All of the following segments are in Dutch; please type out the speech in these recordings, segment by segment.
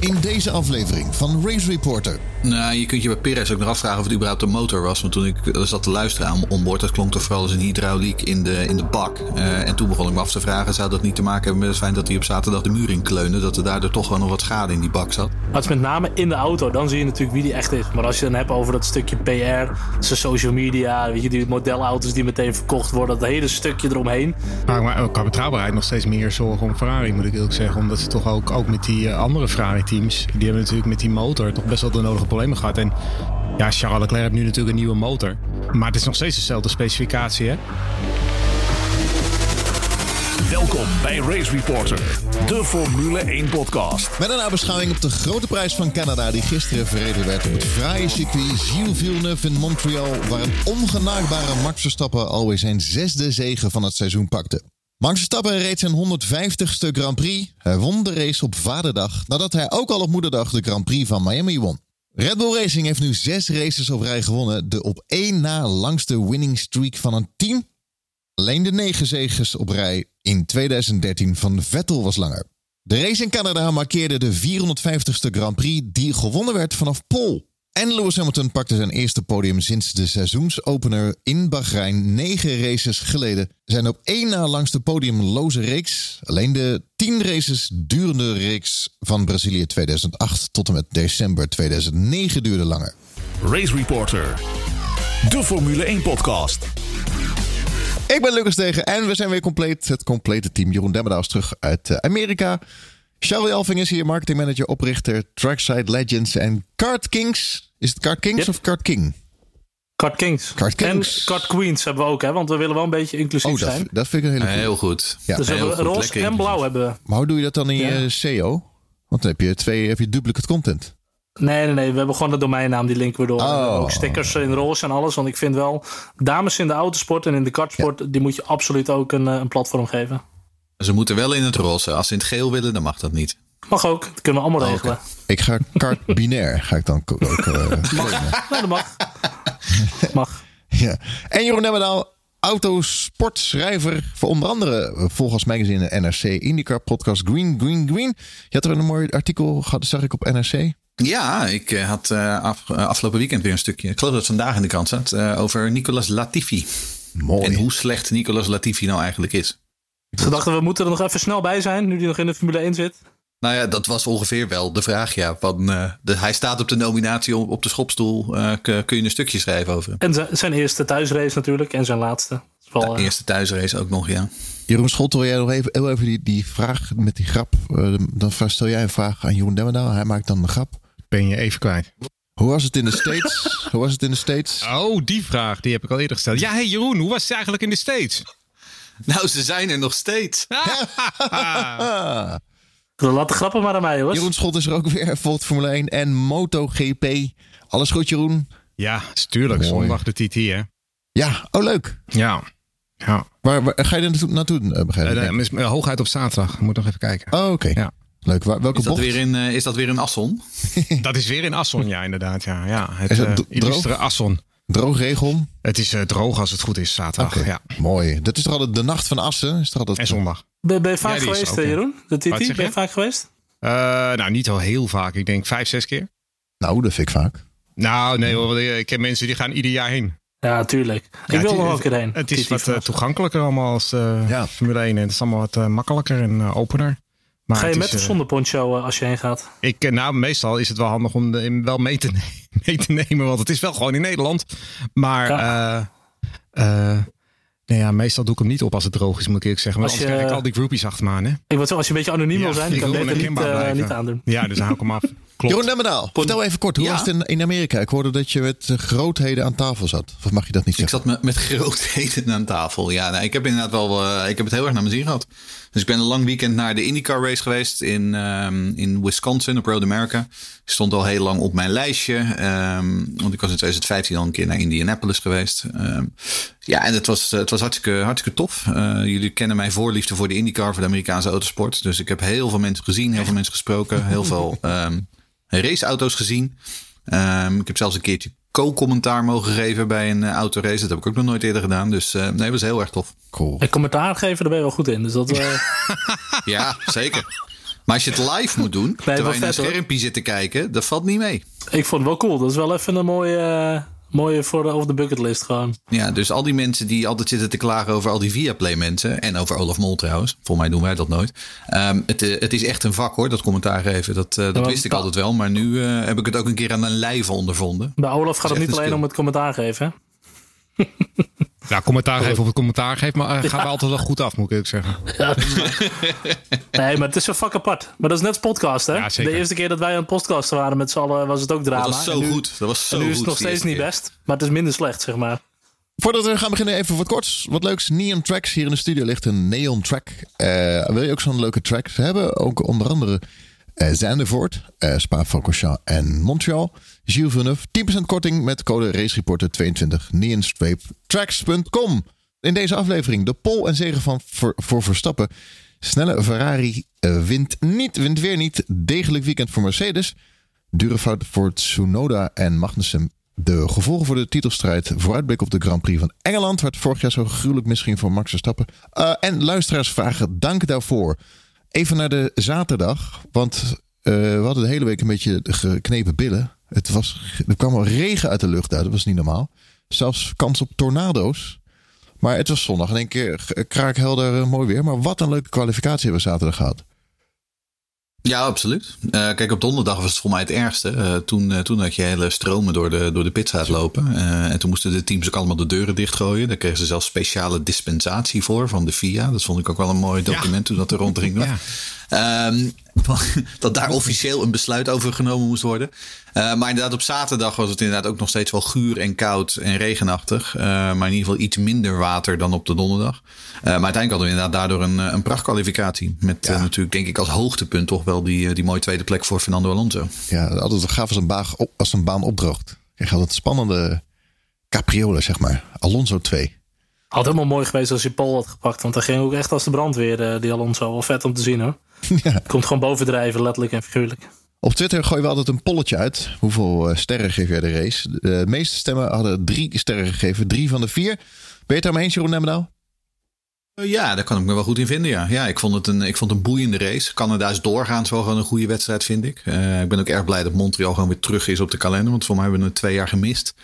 in deze aflevering van Race Reporter. Nou, je kunt je bij Perez ook nog afvragen of het überhaupt een motor was. Want toen ik zat te luisteren aan onboord, dat klonk toch vooral als een hydrauliek in de, in de bak. Uh, en toen begon ik me af te vragen, zou dat niet te maken hebben met het feit dat hij op zaterdag de muur in kleunde? Dat er daardoor toch wel nog wat schade in die bak zat? Het is met name in de auto, dan zie je natuurlijk wie die echt is. Maar als je dan hebt over dat stukje PR, zijn social media, weet je, die modelauto's die meteen verkocht worden, dat hele stukje eromheen. Maar, maar qua betrouwbaarheid nog steeds meer zorgen om Ferrari, moet ik eerlijk zeggen. Omdat ze toch ook, ook met die uh, andere Ferrari-teams, die hebben natuurlijk met die motor toch best wel de nodige problemen gehad. En ja, Charles Leclerc heeft nu natuurlijk een nieuwe motor. Maar het is nog steeds dezelfde specificatie, hè? Welkom bij Race Reporter, de Formule 1 podcast. Met een nabeschouwing op de grote prijs van Canada die gisteren verreden werd op het fraaie circuit Gilles Villeneuve in Montreal, waar een ongenaagbare Max Verstappen alweer zijn zesde zege van het seizoen pakte. Max Verstappen reed zijn 150ste Grand Prix. Hij won de race op vaderdag nadat hij ook al op moederdag de Grand Prix van Miami won. Red Bull Racing heeft nu zes races op rij gewonnen, de op één na langste winning streak van een team. Alleen de negen zegens op rij in 2013 van Vettel was langer. De race in Canada markeerde de 450ste Grand Prix die gewonnen werd vanaf Pole. En Lewis Hamilton pakte zijn eerste podium sinds de seizoensopener in Bahrein negen races geleden. Zijn op één na langste podiumloze reeks. Alleen de tien races durende reeks van Brazilië 2008 tot en met december 2009 duurde langer. Race Reporter, de Formule 1 podcast. Ik ben Lucas Degen en we zijn weer compleet. Het complete team. Jeroen Demmerdaal is terug uit eh, Amerika. Charlie Alving is hier, marketingmanager, oprichter, Trackside Legends en Kart Kings. Is het Kart Kings Yep. of Kart King? Kart Kings. Kart Kings. En Kart Queens hebben we ook, hè? Want we willen wel een beetje inclusief Oh, dat, zijn. dat vind ik een hele goede. Heel goed. Ja. Dus we Heel hebben goed, roze en blauw hebben we. Maar hoe doe je dat dan in Ja. je SEO? Want dan heb je twee heb je duplicate content. Nee, nee, nee. We hebben gewoon de domeinnaam, die linken we door. We Oh. hebben ook stickers in roze en alles. Want ik vind wel, dames in de autosport en in de kartsport, die moet je absoluut ook een, eh, een platform geven. Ze moeten wel in het roze. Als ze in het geel willen, dan mag dat niet. Mag ook, dat kunnen we allemaal Oh, regelen. Ik ga Kart Binair ga ik dan ook eh, claimen. Nee, dat mag. mag. Ja. En Jeroen Demmerdaal, autosportschrijver voor onder andere eh, Volgens Magazine en NRC IndyCar podcast Green Green Green. Je had er een mooi artikel gehad, zag ik op NRC. Ja, ik eh, had af- afgelopen weekend weer een stukje. Ik geloof dat het vandaag in de krant staat. eh, over Nicolas Latifi. Mooi. En hoe slecht Nicolas Latifi nou eigenlijk is. Ze dachten, we moeten er nog even snel bij zijn, nu die nog in de Formule 1 zit. Nou ja, dat was ongeveer wel de vraag. Ja, van, eh, de, hij staat op de nominatie op, op de schopstoel. Eh, kun je een stukje schrijven over hem? En zijn- zijn eerste thuisrace natuurlijk, en zijn laatste. Wel, De eh, eerste thuisrace ook nog, ja. Jeroen Schot, wil jij nog even, heel even die, die vraag met die grap? dan stel jij een vraag aan Jeroen Demmerdaal. Hij maakt dan een grap. Ben je even kwijt. Hoe was het in de States? hoe was het in de States? Oh, die vraag, die heb ik al eerder gesteld. Ja, hey Jeroen, hoe was het eigenlijk in de States? Nou, ze zijn er nog steeds. Laat de grappen maar aan mij, hoor. Jeroen Schot is er ook weer. Volgt Formule 1 en MotoGP. Alles goed, Jeroen? Ja, tuurlijk. Mooi. Zondag de TT, hè? Ja, oh leuk. Ja. Ja. Waar, waar- ga je er naartoe, naartoe eh, begrijp ik? Eh, hooguit op zaterdag. Moet nog even kijken. Oh, oké. Ja. Leuk. Waar, welke Is dat, bocht? weer in, is dat weer in Asson? Dat is weer in Asson, ja, inderdaad. Ja, ja. Het Is Asson. Droogregel? Het is eh, droog als het goed is, zaterdag. Ja. mooi. Dat is toch altijd de nacht van Assen? Is toch altijd... En zondag. Ben, ben je vaak Ja, die is geweest, ook, eh. Jeroen? De Wat TT, zeg ben je vaak geweest? Eh, nou, niet al heel vaak. Ik denk vijf, zes keer. Nou, dat vind ik vaak. Nou, nee hoor. want Ik ken mensen die gaan ieder jaar heen. Ja, tuurlijk. Ik Ja, wil er nog een keer heen. Het is wat eh, vanaf. toegankelijker allemaal als eh, Ja. Formule 1. En het is allemaal wat eh, makkelijker en eh, opener. Maar Ga je met is, of eh, zonder poncho eh, als je heen gaat? Ik, eh, nou, meestal is het wel handig om de- hem wel mee te, mee te nemen. Want het is wel gewoon in Nederland. Maar eh, eh, nee, ja, meestal doe ik hem niet op als het droog is, moet ik eerlijk zeggen. Want Als je- krijg ik al die groupies achter me aan. Hè? Ik word zo, als je een beetje anoniem Ja, wil zijn, ik kan je wil beter niet, niet aandoen. Ja, dus dan hou ik hem af. Klopt. Jeroen Demmerdaal, vertel even kort. Hoe Ja? was het in, in Amerika? Ik hoorde dat je met eh, grootheden aan tafel zat. Of mag je dat niet Ik zeggen? zat met, met grootheden aan tafel. Ja, nou, ik heb inderdaad wel. eh, ik heb het heel erg naar mijn zin gehad. Dus ik ben een lang weekend naar de IndyCar race geweest in, ehm, in Wisconsin op Road America. Stond al heel lang op mijn lijstje. ehm, want ik was in 2015 al een keer naar Indianapolis geweest. Ehm, ja, en het was, het was hartstikke, hartstikke tof. Eh, jullie kennen mijn voorliefde voor de IndyCar, voor de Amerikaanse autosport. Dus ik heb heel veel mensen gezien, heel veel mensen gesproken, heel veel raceauto's gezien. Ehm, ik heb zelfs een keertje co-commentaar mogen geven bij een eh, autorace. Dat heb ik ook nog nooit eerder gedaan. Dus eh, nee, was heel erg tof. Cool. En commentaar geven, daar ben je wel goed in. Dus dat, eh, Ja, zeker. Maar als je het live moet doen, terwijl je naar een schermpje zit te kijken, dat valt niet mee. Ik vond het wel cool. Dat is wel even een mooie, uh, mooie voor de, over de bucketlist gewoon. Ja, dus al die mensen die altijd zitten te klagen over al die Viaplay mensen. En over Olaf Mol trouwens. Volgens mij doen wij dat nooit. Um, het, uh, het is echt een vak hoor, dat commentaar geven. Dat, uh, dat ja, wist ik altijd wel. Maar nu heb ik het ook een keer aan mijn lijve ondervonden. Bij Olaf gaat het niet alleen om het commentaar geven hè? Ja, commentaar geven of het commentaar geven, maar uh, gaan we altijd wel goed af, moet ik zeggen. Ja, nee, maar het is een vak apart. Maar dat is net podcast, hè? Ja, de eerste keer dat wij aan het podcast waren met z'n allen, was het ook drama. Dat was zo goed. Dat was zo en nu is het nog steeds niet best, maar het is minder slecht, zeg maar. Voordat we gaan beginnen, even wat korts. Wat leuks. Neon Tracks. Hier in de studio ligt een Neon Track. Uh, wil je ook zo'n leuke track? Ze hebben ook onder andere uh, Zandvoort, uh, Spa-Francorchamps en Montreal. Gilles Villeneuve, 10% korting met code RaceReporter22 neonstrapetracks.com. In deze aflevering de pol en zegen van voor, Verstappen. Snelle Ferrari uh, wint niet, wint weer niet. Degelijk weekend voor Mercedes. Dure fout voor Tsunoda en Magnussen. De gevolgen voor de titelstrijd. Vooruitblik op de Grand Prix van Engeland. Waar het vorig jaar zo gruwelijk misging voor Max Verstappen. Uh, en luisteraars vragen dank daarvoor. Even naar de zaterdag. Want uh, we hadden de hele week een beetje geknepen billen. Het was, er kwam al regen uit de lucht uit. Dat was niet normaal. Zelfs kans op tornado's. Maar het was zondag in één keer kraakhelder mooi weer. Maar wat een leuke kwalificatie hebben we zaterdag gehad. Ja, absoluut. Uh, kijk, op donderdag was het voor mij het ergste. Uh, toen, uh, toen had je hele stromen door de, door de lopen. en toen moesten de teams ook allemaal de deuren dichtgooien. Daar kregen ze zelfs speciale dispensatie voor van de FIA. Dat vond ik ook wel een mooi document ja. toen dat er rond ging. Ja. Um, dat daar officieel een besluit over genomen moest worden. Uh, maar inderdaad, op zaterdag was het inderdaad ook nog steeds wel guur en koud en regenachtig. Uh, maar in ieder geval iets minder water dan op de donderdag. Uh, maar uiteindelijk hadden we inderdaad daardoor een, een prachtkwalificatie. Met ja. natuurlijk, denk ik, als hoogtepunt toch wel die, die mooie tweede plek voor Fernando Alonso. Ja, altijd gaaf als een, baan, op, als een baan opdroogt. Je gaat het spannende capriolen, zeg maar. Alonso 2. Had helemaal mooi geweest als je Paul had gepakt. Want dat ging ook echt als de brandweer, die Alonso. Wel vet om te zien hoor. Ja. Komt gewoon bovendrijven, letterlijk en figuurlijk. Op Twitter gooien we altijd een polletje uit. Hoeveel sterren geef jij de race? De meeste stemmen hadden drie sterren gegeven. Drie van de vier. Ben je het daarmee eens, Jeroen Nemmendaal? Ja, daar kan ik me wel goed in vinden. Ja, ja ik, vond het een, ik vond een boeiende race. Canada is doorgaans wel gewoon een goede wedstrijd, vind ik. Uh, ik ben ook erg blij dat Montreal gewoon weer terug is op de kalender. Want voor mij hebben we het twee jaar gemist.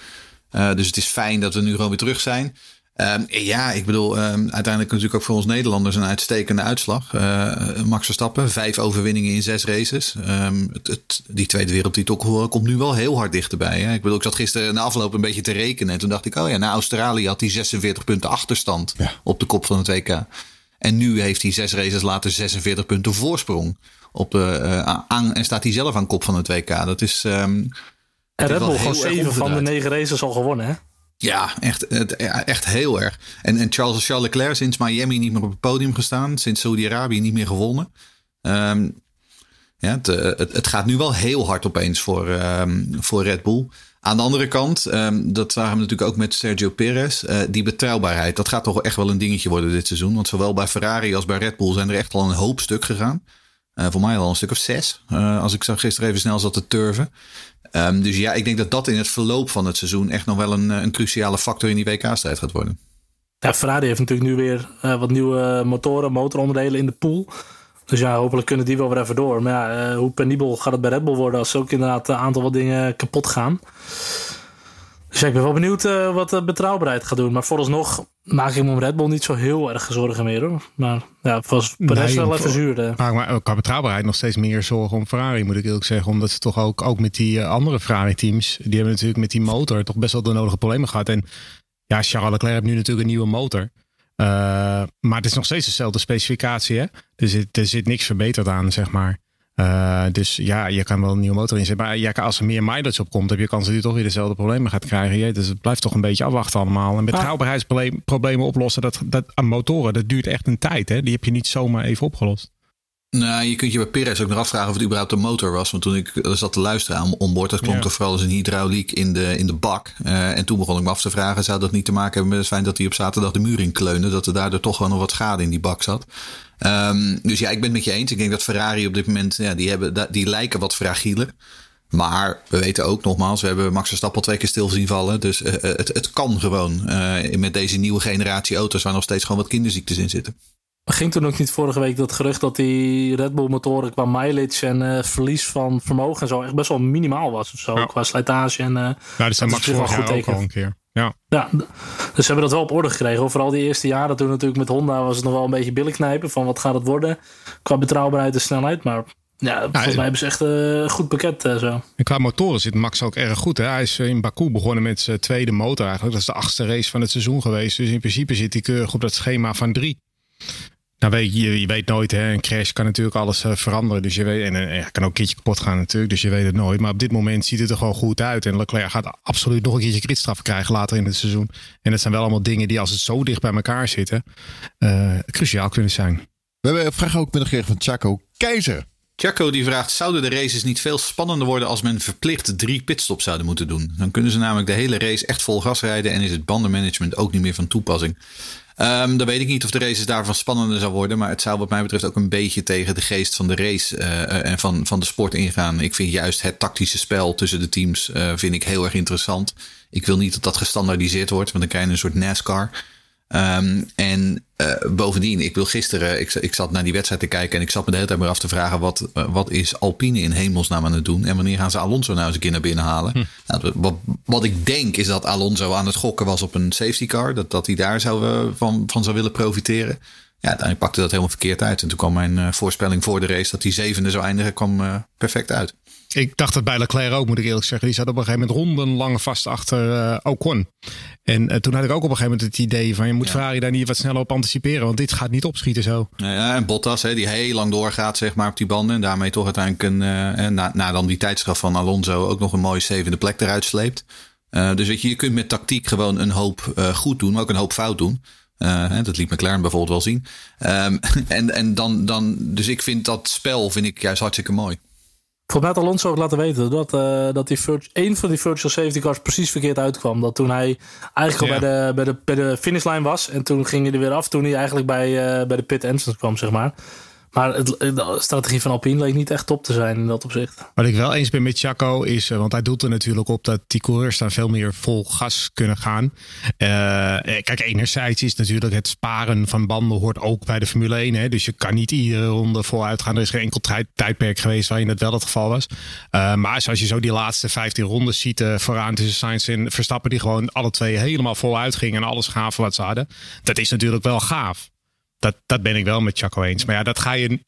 Dus het is fijn dat we nu gewoon weer terug zijn. Um, ja, ik bedoel, um, uiteindelijk natuurlijk ook voor ons Nederlanders een uitstekende uitslag. Uh, Max Verstappen, vijf overwinningen in zes races. Um, het, het, die tweede wereldtitel komt nu wel heel hard dichterbij. Hè? Ik bedoel, ik zat gisteren na afloop een beetje te rekenen. En toen dacht ik, oh ja, na Australië had hij 46 punten achterstand ja. op de kop van het WK. En nu heeft hij zes races later 46 punten voorsprong. Op de, uh, aan, en staat hij zelf aan kop van het WK. Dat is. Um, en Red Bull gewoon zeven van de negen races al gewonnen, hè? Ja, echt, echt heel erg. En, en Charles, Charles Leclerc sinds Miami niet meer op het podium gestaan. Sinds Saudi-Arabië niet meer gewonnen. Um, ja, het, het, het, gaat nu wel heel hard opeens voor, um, voor Red Bull. Aan de andere kant, um, dat zagen we natuurlijk ook met Sergio Perez. Uh, die betrouwbaarheid, dat gaat toch echt wel een dingetje worden dit seizoen. Want zowel bij Ferrari als bij Red Bull zijn er echt al een hoop stuk gegaan. Uh, voor mij al een stuk of zes. Als ik zag gisteren even snel zat te turven. Um, dus ja, ik denk dat dat in het verloop van het seizoen echt nog wel een, een cruciale factor in die WK-strijd gaat worden. Ja, Ferrari heeft natuurlijk nu weer uh, wat nieuwe motoren, motoronderdelen in de pool. Dus ja, hopelijk kunnen die wel weer even door. Maar ja, uh, hoe penibel gaat het bij Red Bull worden als ook inderdaad een aantal wat dingen kapot gaan. Dus ik ben wel benieuwd uh, wat de betrouwbaarheid gaat doen. Maar vooralsnog maak ik me om Red Bull niet zo heel erg zorgen meer hoor. Maar ja, was Perez nee, wel even zuur. Maar, maar qua betrouwbaarheid nog steeds meer zorgen om Ferrari moet ik eerlijk zeggen. Omdat ze toch ook, ook met die uh, andere Ferrari teams, die hebben natuurlijk met die motor toch best wel de nodige problemen gehad. En ja, Charles Leclerc heeft nu natuurlijk een nieuwe motor. Uh, maar het is nog steeds dezelfde specificatie hè. Er zit, er zit niks verbeterd aan zeg maar. Uh, dus ja, je kan wel een nieuwe motor inzetten. Maar ja, als er meer mileage op komt, heb je kans dat je toch weer dezelfde problemen gaat krijgen. Dus het blijft toch een beetje afwachten allemaal. En betrouwbaarheidsproblemen oplossen dat, dat, aan motoren, dat duurt echt een tijd. Hè? Die heb je niet zomaar even opgelost. Nou, je kunt je bij Perez ook nog afvragen of het überhaupt een motor was. Want toen ik zat te luisteren aan onboord, dat klonk ja. toch vooral als een hydrauliek in de, in de bak. Uh, en toen begon ik me af te vragen, zou dat niet te maken hebben met het feit dat hij op zaterdag de muur in kleunde? Dat er daardoor toch wel nog wat schade in die bak zat. Um, dus ja, ik ben het met je eens. Ik denk dat Ferrari op dit moment, ja, die, hebben, die lijken wat fragieler. Maar we weten ook nogmaals, we hebben Max Verstappen twee keer stil zien vallen. Dus uh, het, het kan gewoon uh, met deze nieuwe generatie auto's waar nog steeds gewoon wat kinderziektes in zitten. ging toen ook niet vorige week dat gerucht dat die Red Bull motoren qua mileage en uh, verlies van vermogen en zo echt best wel minimaal was of zo. Qua slijtage en. Uh, ja, dat zijn Max vorig jaar ook al een keer. Ja. ja, dus ze hebben dat wel op orde gekregen. Vooral die eerste jaren toen natuurlijk met Honda was het nog wel een beetje billen knijpen van wat gaat het worden qua betrouwbaarheid en snelheid. Maar ja, volgens mij hebben ze echt een goed pakket zo. En qua motoren zit Max ook erg goed. Hè? Hij is in Baku begonnen met zijn tweede motor eigenlijk. Dat is de achtste race van het seizoen geweest. Dus in principe zit hij keurig op dat schema van drie. Nou, weet je, je weet nooit, hè. een crash kan natuurlijk alles uh, veranderen. Dus je weet, en uh, kan ook een keertje kapot gaan natuurlijk, dus je weet het nooit. Maar op dit moment ziet het er gewoon goed uit. En Leclerc gaat absoluut nog een keertje gridstraf krijgen later in het seizoen. En dat zijn wel allemaal dingen die als het zo dicht bij elkaar zitten, uh, cruciaal kunnen zijn. We hebben een vraag ook binnengekregen van Chaco Keizer. Chaco die vraagt, zouden de races niet veel spannender worden als men verplicht drie pitstops zouden moeten doen? Dan kunnen ze namelijk de hele race echt vol gas rijden en is het bandenmanagement ook niet meer van toepassing. Um, dan weet ik niet of de races daarvan spannender zou worden. Maar het zou wat mij betreft ook een beetje tegen de geest van de race uh, en van, van de sport ingaan. Ik vind juist het tactische spel tussen de teams uh, vind ik heel erg interessant. Ik wil niet dat dat gestandaardiseerd wordt, want dan krijg je een soort NASCAR. Um, en uh, bovendien, ik wil gisteren, ik, ik zat naar die wedstrijd te kijken en ik zat me de hele tijd maar af te vragen: wat, uh, wat is Alpine in hemelsnaam aan het doen? En wanneer gaan ze Alonso nou eens een keer naar binnen halen? Hm. Nou, wat, wat ik denk is dat Alonso aan het gokken was op een safety car, dat, dat hij daar zou, uh, van, van zou willen profiteren. Ja, dan pakte dat helemaal verkeerd uit. En toen kwam mijn voorspelling voor de race dat die zevende zou eindigen, kwam perfect uit. Ik dacht dat bij Leclerc ook, moet ik eerlijk zeggen. Die zat op een gegeven moment rondenlang vast achter uh, Ocon. En uh, toen had ik ook op een gegeven moment het idee van... je moet ja. Ferrari daar niet wat sneller op anticiperen... want dit gaat niet opschieten zo. Ja, en Bottas, hè, die heel lang doorgaat zeg maar, op die banden... en daarmee toch uiteindelijk een, uh, na, na dan die tijdstraf van Alonso... ook nog een mooie zevende plek eruit sleept. dus weet je, je kunt met tactiek gewoon een hoop goed doen... maar ook een hoop fout doen. Uh, dat liet McLaren bijvoorbeeld wel zien. Um, en en dan, dan, dus ik vind dat spel vind ik juist hartstikke mooi. Volgens mij had Alonso ook laten weten dat, uh, dat die één van die virtual safety cars precies verkeerd uitkwam. Dat toen hij eigenlijk al bij, de, bij, de, bij de finishlijn was. En toen ging hij er weer af toen hij eigenlijk bij, uh, bij de pit entrance kwam, zeg maar. Maar het, de strategie van Alpine leek niet echt top te zijn in dat opzicht. Wat ik wel eens ben met Chaco is, want hij doet er natuurlijk op dat die coureurs dan veel meer vol gas kunnen gaan. Uh, kijk, enerzijds is natuurlijk het sparen van banden hoort ook bij de Formule 1. Hè? Dus je kan niet iedere ronde voluit gaan. Er is geen enkel tijdperk geweest waarin dat wel het geval was. Maar zoals je zo die laatste 15 rondes ziet vooraan tussen Sainz en Verstappen, die gewoon alle twee helemaal voluit gingen en alles gaven wat ze hadden. Dat is natuurlijk wel gaaf. Dat, dat ben ik wel met Chaco eens. Maar ja, dat, ga je,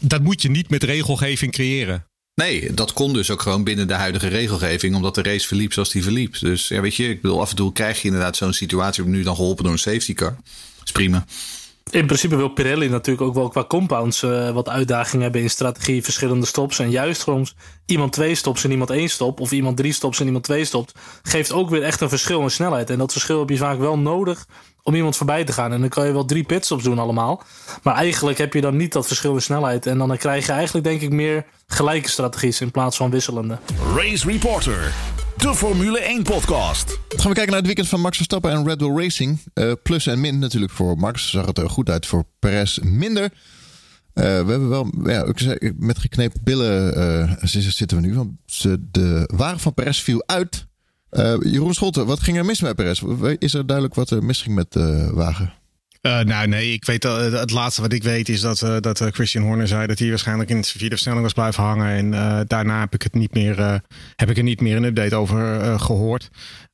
dat moet je niet met regelgeving creëren. Nee, dat kon dus ook gewoon binnen de huidige regelgeving, omdat de race verliep zoals die verliep. Dus ja, weet je, ik bedoel, af en toe krijg je inderdaad zo'n situatie. Nu dan geholpen door een safety car. Dat is prima. In principe wil Pirelli natuurlijk ook wel qua compounds uh, wat uitdagingen hebben in strategie, verschillende stops. En juist soms iemand twee stops en iemand één stop, of iemand drie stops en iemand twee stopt, geeft ook weer echt een verschil in snelheid. En dat verschil heb je vaak wel nodig om iemand voorbij te gaan. En dan kan je wel drie pitstops doen allemaal. Maar eigenlijk heb je dan niet dat verschil in snelheid. En dan krijg je eigenlijk denk ik meer gelijke strategies in plaats van wisselende. Race Reporter, de Formule 1 podcast. Dan gaan we kijken naar het weekend van Max Verstappen en Red Bull Racing. Uh, plus en min natuurlijk voor Max. Zag het er goed uit voor Perez minder. Uh, we hebben wel, ja, met geknepen billen uh, zitten we nu. Want de wagen van Perez viel uit uh, Jeroen Scholten, wat ging er mis met Perez? Is er duidelijk wat er misging met de wagen? Uh, nou, nee, ik weet uh, het laatste wat ik weet is dat, dat Christian Horner zei dat hij waarschijnlijk in de vierde versnelling was blijven hangen. En daarna heb ik het niet meer, heb ik er niet meer een update over gehoord.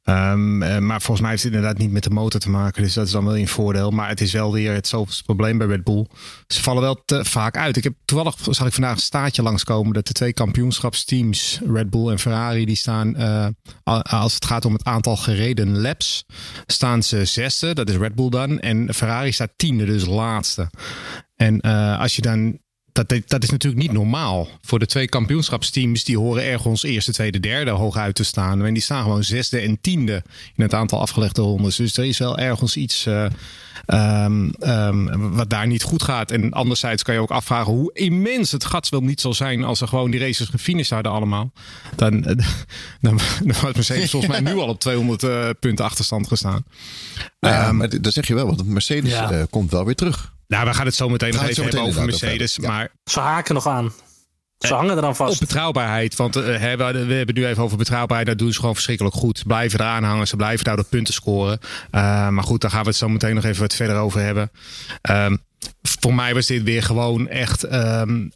Um, maar volgens mij heeft het inderdaad niet met de motor te maken. Dus dat is dan wel een voordeel. Maar het is wel weer het zoveelste probleem bij Red Bull. Ze vallen wel te vaak uit. Ik heb toevallig zag ik vandaag een staatje langskomen dat de twee kampioenschapsteams, Red Bull en Ferrari, die staan uh, als het gaat om het aantal gereden laps, staan ze zesde. Dat is Red Bull dan. En Ferrari staat tiende, dus laatste. En uh, als je dan dat, dat is natuurlijk niet normaal. Voor de twee kampioenschapsteams, die horen ergens eerste, tweede, derde hooguit te staan. En die staan gewoon zesde en tiende in het aantal afgelegde rondes. Dus er is wel ergens iets uh, um, um, wat daar niet goed gaat. En anderzijds kan je ook afvragen hoe immens het gat wel niet zal zijn als er gewoon die races gefinished hadden allemaal. Dan, dan, dan was Mercedes volgens mij nu al op 200 uh, punten achterstand gestaan. Ja, um, maar dat zeg je wel, want Mercedes ja. uh, komt wel weer terug. Nou, we gaan het zo meteen nog even hebben over Mercedes. Ja. Maar ze haken nog aan. Ze hangen er dan vast. Op betrouwbaarheid. Want uh, we, hebben het nu even over betrouwbaarheid. Dat doen ze gewoon verschrikkelijk goed. Ze blijven eraan hangen. Ze blijven daar de punten scoren. Uh, maar goed, daar gaan we het zo meteen nog even wat verder over hebben. Um, voor mij was dit weer gewoon echt ehm,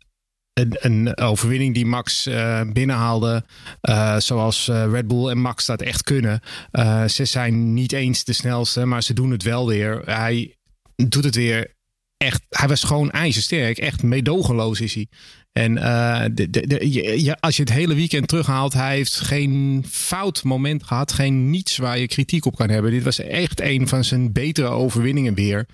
een, een overwinning die Max uh, binnenhaalde. Uh, zoals uh, Red Bull en Max dat echt kunnen. ze zijn niet eens de snelste, maar ze doen het wel weer. Hij doet het weer echt. Hij was gewoon ijzersterk. Echt meedogenloos is hij. En je, als je het hele weekend terughaalt, hij heeft geen fout moment gehad. Geen niets waar je kritiek op kan hebben. Dit was echt een van zijn betere overwinningen weer.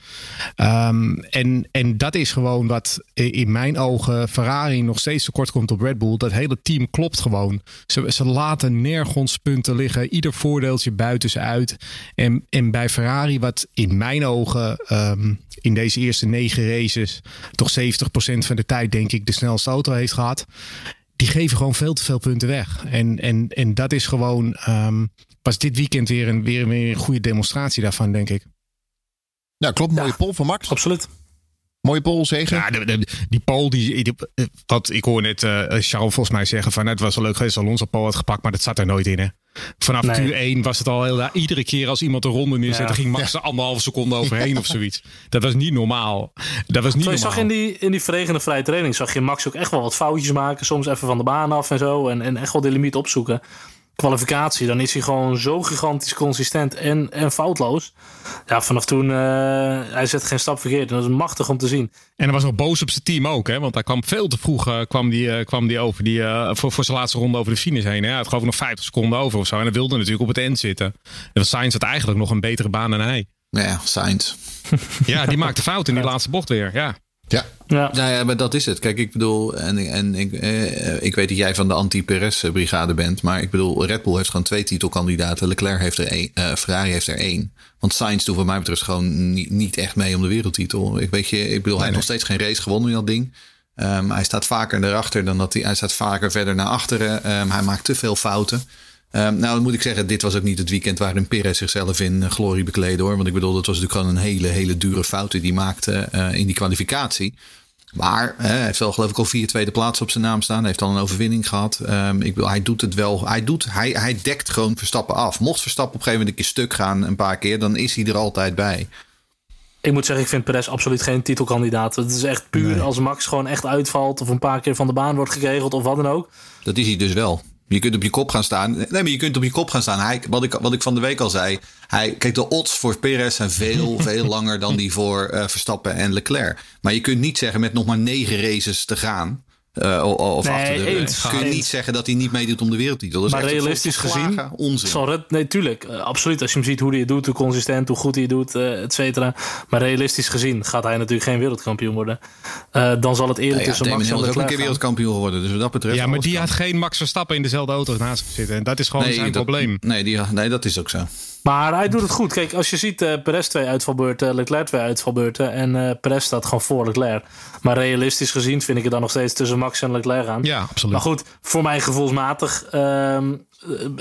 Um, en, en dat is gewoon wat in mijn ogen Ferrari nog steeds tekort komt op Red Bull. Dat hele team klopt gewoon. Ze, laten nergens punten liggen. Ieder voordeeltje buiten ze uit. En, en bij Ferrari, wat in mijn ogen um, in deze eerste negen races toch 70% van de tijd denk ik de snelste auto heeft gehad. Die geven gewoon veel te veel punten weg. En, en, en dat is gewoon, um, was dit weekend weer een, weer, weer een goede demonstratie daarvan, denk ik. Ja, klopt. Mooie ja, pol van Max. Absoluut. Mooie pol, zeker. Ja, de, de, die pol, die, die, wat ik hoor net uh, Charles volgens mij zeggen van het was wel leuk geweest als Alonso pol had gepakt, maar dat zat er nooit in. Hè? Vanaf nee. Q1 was het al heel iedere keer als iemand een ronde neerzette, ja. ging Max er anderhalve seconde overheen of zoiets. Dat was niet normaal. Dat was niet Zo, normaal. Je zag in die, in die verregende vrije training zag je Max ook echt wel wat foutjes maken, soms even van de baan af en zo en, en echt wel de limiet opzoeken kwalificatie, dan is hij gewoon zo gigantisch consistent en, en foutloos. Ja, vanaf toen, uh, hij zet geen stap verkeerd. En dat is machtig om te zien. En hij was nog boos op zijn team ook, hè? Want hij kwam veel te vroeg uh, kwam die, uh, kwam die over die, voor, voor zijn laatste ronde over de finish heen. Hè? Hij had geloof ik nog 50 seconden over of zo. En hij wilde natuurlijk op het eind zitten. En Sainz had eigenlijk nog een betere baan dan hij. Ja, Sainz. ja, die maakte fout in die laatste bocht weer. Ja. Ja. Ja. Nou ja, maar dat is het. Kijk, ik bedoel, en, en ik, eh, ik weet dat jij van de anti-Perez-brigade bent, maar ik bedoel, Red Bull heeft gewoon twee titelkandidaten. Leclerc heeft er één, uh, Ferrari heeft er één. Want Sainz doet, voor mij betreft, gewoon niet, niet echt mee om de wereldtitel. Ik weet je, ik bedoel, hij heeft nog steeds geen race gewonnen in dat ding. Um, hij staat vaker erachter dan dat hij, hij staat vaker verder naar achteren. Um, hij maakt te veel fouten. Um, nou, dan moet ik zeggen, dit was ook niet het weekend waarin Perez zichzelf in uh, glorie bekleedde hoor. Want ik bedoel, dat was natuurlijk gewoon een hele, hele dure fout die hij maakte uh, in die kwalificatie. Maar hè, hij heeft wel geloof ik al vier tweede plaatsen op zijn naam staan. Hij heeft al een overwinning gehad. Um, ik bedoel, hij doet het wel. Hij, doet, hij, hij dekt gewoon Verstappen af. Mocht Verstappen op een gegeven moment een keer stuk gaan een paar keer, dan is hij er altijd bij. Ik moet zeggen, ik vind Perez absoluut geen titelkandidaat. Het is echt puur nee. als Max gewoon echt uitvalt of een paar keer van de baan wordt geregeld of wat dan ook. Dat is hij dus wel. Je kunt op je kop gaan staan. Nee, maar je kunt op je kop gaan staan. Hij, wat, ik, wat ik van de week al zei. Hij, kijk, de odds voor Perez zijn veel, veel langer dan die voor uh, Verstappen en Leclerc. Maar je kunt niet zeggen met nog maar negen races te gaan. Uh, of nee, achter de eens, kun je eens. niet zeggen dat hij niet meedoet om de wereldtitel. Dat is maar echt realistisch gezien, onzin. zal Red, nee, tuurlijk, uh, absoluut. Als je hem ziet hoe hij het doet, hoe consistent, hoe goed hij het doet, uh, et cetera. Maar realistisch gezien gaat hij natuurlijk geen wereldkampioen worden. dan zal het eerder nou ja, tussen Max en is ook een keer wereldkampioen geworden. Dus wat dat betreft. Ja, maar die kan. had geen Max Verstappen in dezelfde auto naast zitten. En dat is gewoon nee, zijn dat, probleem. Nee, die, nee, dat is ook zo. Maar hij doet het goed. Kijk, als je ziet uh, Perez twee uitvalbeurten, Leclerc twee uitvalbeurten. En uh, Perez staat gewoon voor Leclerc. Maar realistisch gezien vind ik het dan nog steeds tussen Max en Leclerc aan. Ja, absoluut. Maar goed, voor mij gevoelsmatig uh,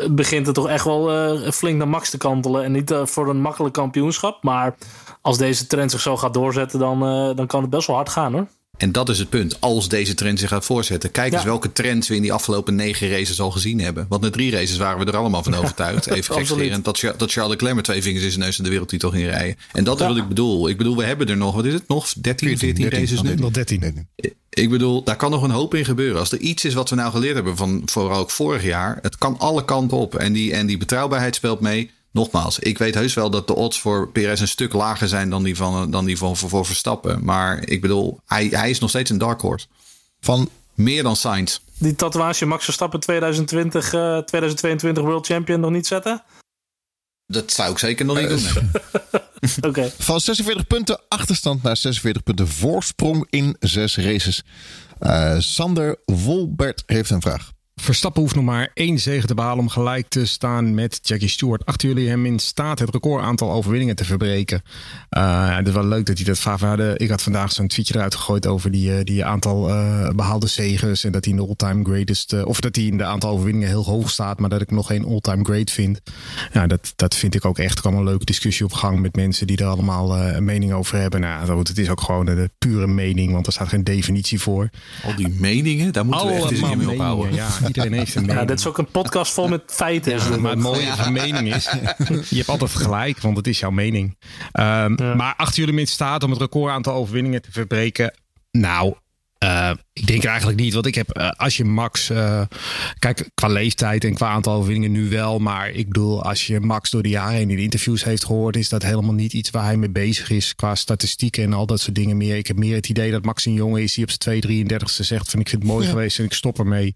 begint het toch echt wel uh, flink naar Max te kantelen. En niet voor een makkelijk kampioenschap. Maar als deze trend zich zo gaat doorzetten, dan, dan kan het best wel hard gaan hoor. En dat is het punt. Als deze trend zich gaat voortzetten. Kijk eens welke trends we in die afgelopen negen races al gezien hebben. Want na drie races waren we er allemaal van overtuigd. Even gekscherend dat, dat Charles Leclerc met twee vingers in zijn neus in de wereldtitel ging rijden. En dat ja. is wat ik bedoel. Ik bedoel, we hebben er nog, wat is het nog? 13, 14, 13 races nu? Nog 13. Ik bedoel, daar kan nog een hoop in gebeuren. Als er iets is wat we nou geleerd hebben van vooral ook vorig jaar. Het kan alle kanten op. En die, en die betrouwbaarheid speelt mee. Nogmaals, ik weet heus wel dat de odds voor Perez een stuk lager zijn dan die van, dan die van voor, voor Verstappen. Maar ik bedoel, hij, hij is nog steeds een dark horse. Van meer dan Sainz. Die tatoeage Max Verstappen 2020, uh, 2022 World Champion nog niet zetten? Dat zou ik zeker nog niet doen. Okay. Van 46 punten achterstand naar 46 punten voorsprong in zes races. Uh, Sander Wolbert heeft een vraag. Verstappen hoeft nog maar één zege te behalen om gelijk te staan met Jackie Stewart. Achten jullie hem in staat het record aantal overwinningen te verbreken? Uh, het is wel leuk dat hij dat vaak hadden. Ik had vandaag zo'n tweetje eruit gegooid over die, die aantal uh, behaalde zegens. En dat hij in de all-time greatest, uh, of dat hij in de aantal overwinningen heel hoog staat. Maar dat ik hem nog geen all-time great vind. Ja, dat, dat vind ik ook echt. Er kwam een leuke discussie op gang met mensen die er allemaal een mening over hebben. Nou, het is ook gewoon de pure mening, want er staat geen definitie voor. Al die meningen, daar moeten we echt eens mee ophouden. Ja, Iedereen heeft een mening. Ja, dit is ook een podcast vol met feiten. Maar het mooie van mening is, je hebt altijd gelijk, want het is jouw mening. Ehm, Maar achter jullie hem in staat om het record aantal overwinningen te verbreken? Nou, eh, ik denk eigenlijk niet. Want ik heb, eh, als je Max, eh, kijk, qua leeftijd en qua aantal overwinningen nu wel. Maar ik bedoel, als je Max door de jaren heen in interviews heeft gehoord, is dat helemaal niet iets waar hij mee bezig is. Qua statistieken en al dat soort dingen meer. Ik heb meer het idee dat Max een jongen is die op zijn 2, 33ste zegt van ik vind het mooi geweest en ik stop ermee.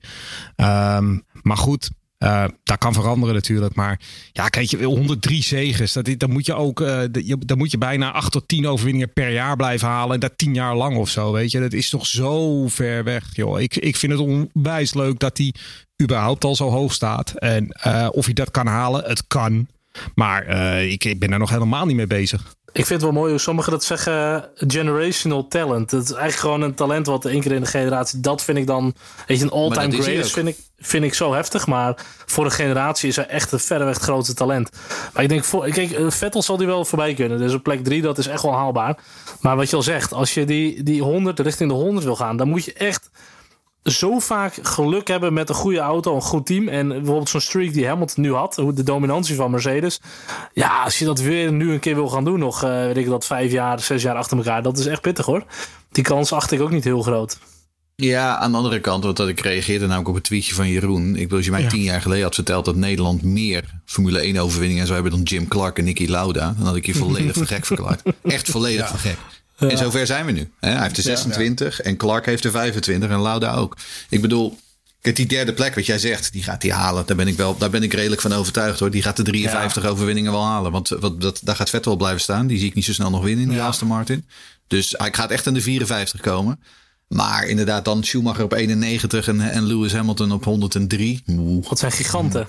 Ehm, maar goed, eh, dat kan veranderen natuurlijk. Maar ja, kijk, je 103 zegens. Dat, dan moet je ook je- dan moet je bijna 8 tot 10 overwinningen per jaar blijven halen. En dat 10 jaar lang of zo. Weet je, dat is toch zo ver weg. Joh. Ik, ik vind het onwijs leuk dat hij überhaupt al zo hoog staat. En eh, of hij dat kan halen, het kan. Maar ik, ik ben daar nog helemaal niet mee bezig. Ik vind het wel mooi hoe sommigen dat zeggen, generational talent. Dat is eigenlijk gewoon een talent wat één keer in de generatie, dat vind ik dan, weet je, een all-time greatest vind ik, vind ik zo heftig. Maar voor een generatie is hij echt een verreweg het grootste talent. Maar ik denk, voor, kijk, eh, Vettel zal die wel voorbij kunnen. Dus op plek drie, dat is echt wel haalbaar. Maar wat je al zegt, als je die, die 100 richting de 100 wil gaan, dan moet je echt zo vaak geluk hebben met een goede auto, een goed team. En bijvoorbeeld zo'n streak die Hamilton nu had, hoe de dominantie van Mercedes. Ja, als je dat weer nu een keer wil gaan doen, nog eh, weet ik dat vijf jaar, zes jaar achter elkaar, dat is echt pittig hoor. Die kans acht ik ook niet heel groot. Ja, aan de andere kant, want dat ik reageerde namelijk op een tweetje van Jeroen. Ik bedoel, als je mij tien jaar geleden had verteld dat Nederland meer Formule 1 overwinningen zou hebben dan Jim Clark en Nicky Lauda, dan had ik je volledig voor gek verklaard. Echt volledig voor gek. En zover zijn we nu. Hij heeft er 26 en Clark heeft er 25 en Lauda ook. Ik bedoel, kijk, die derde plek wat jij zegt, die gaat hij halen. Daar ben ik, wel, daar ben ik redelijk van overtuigd hoor. Die gaat de 53 overwinningen wel halen. Want wat, dat, daar gaat Vettel blijven staan. Die zie ik niet zo snel nog winnen in die Aston Martin. Dus hij gaat echt aan de 54 komen. Maar inderdaad, dan Schumacher op 91 en, en Lewis Hamilton op 103. Oeh, Dat zijn giganten.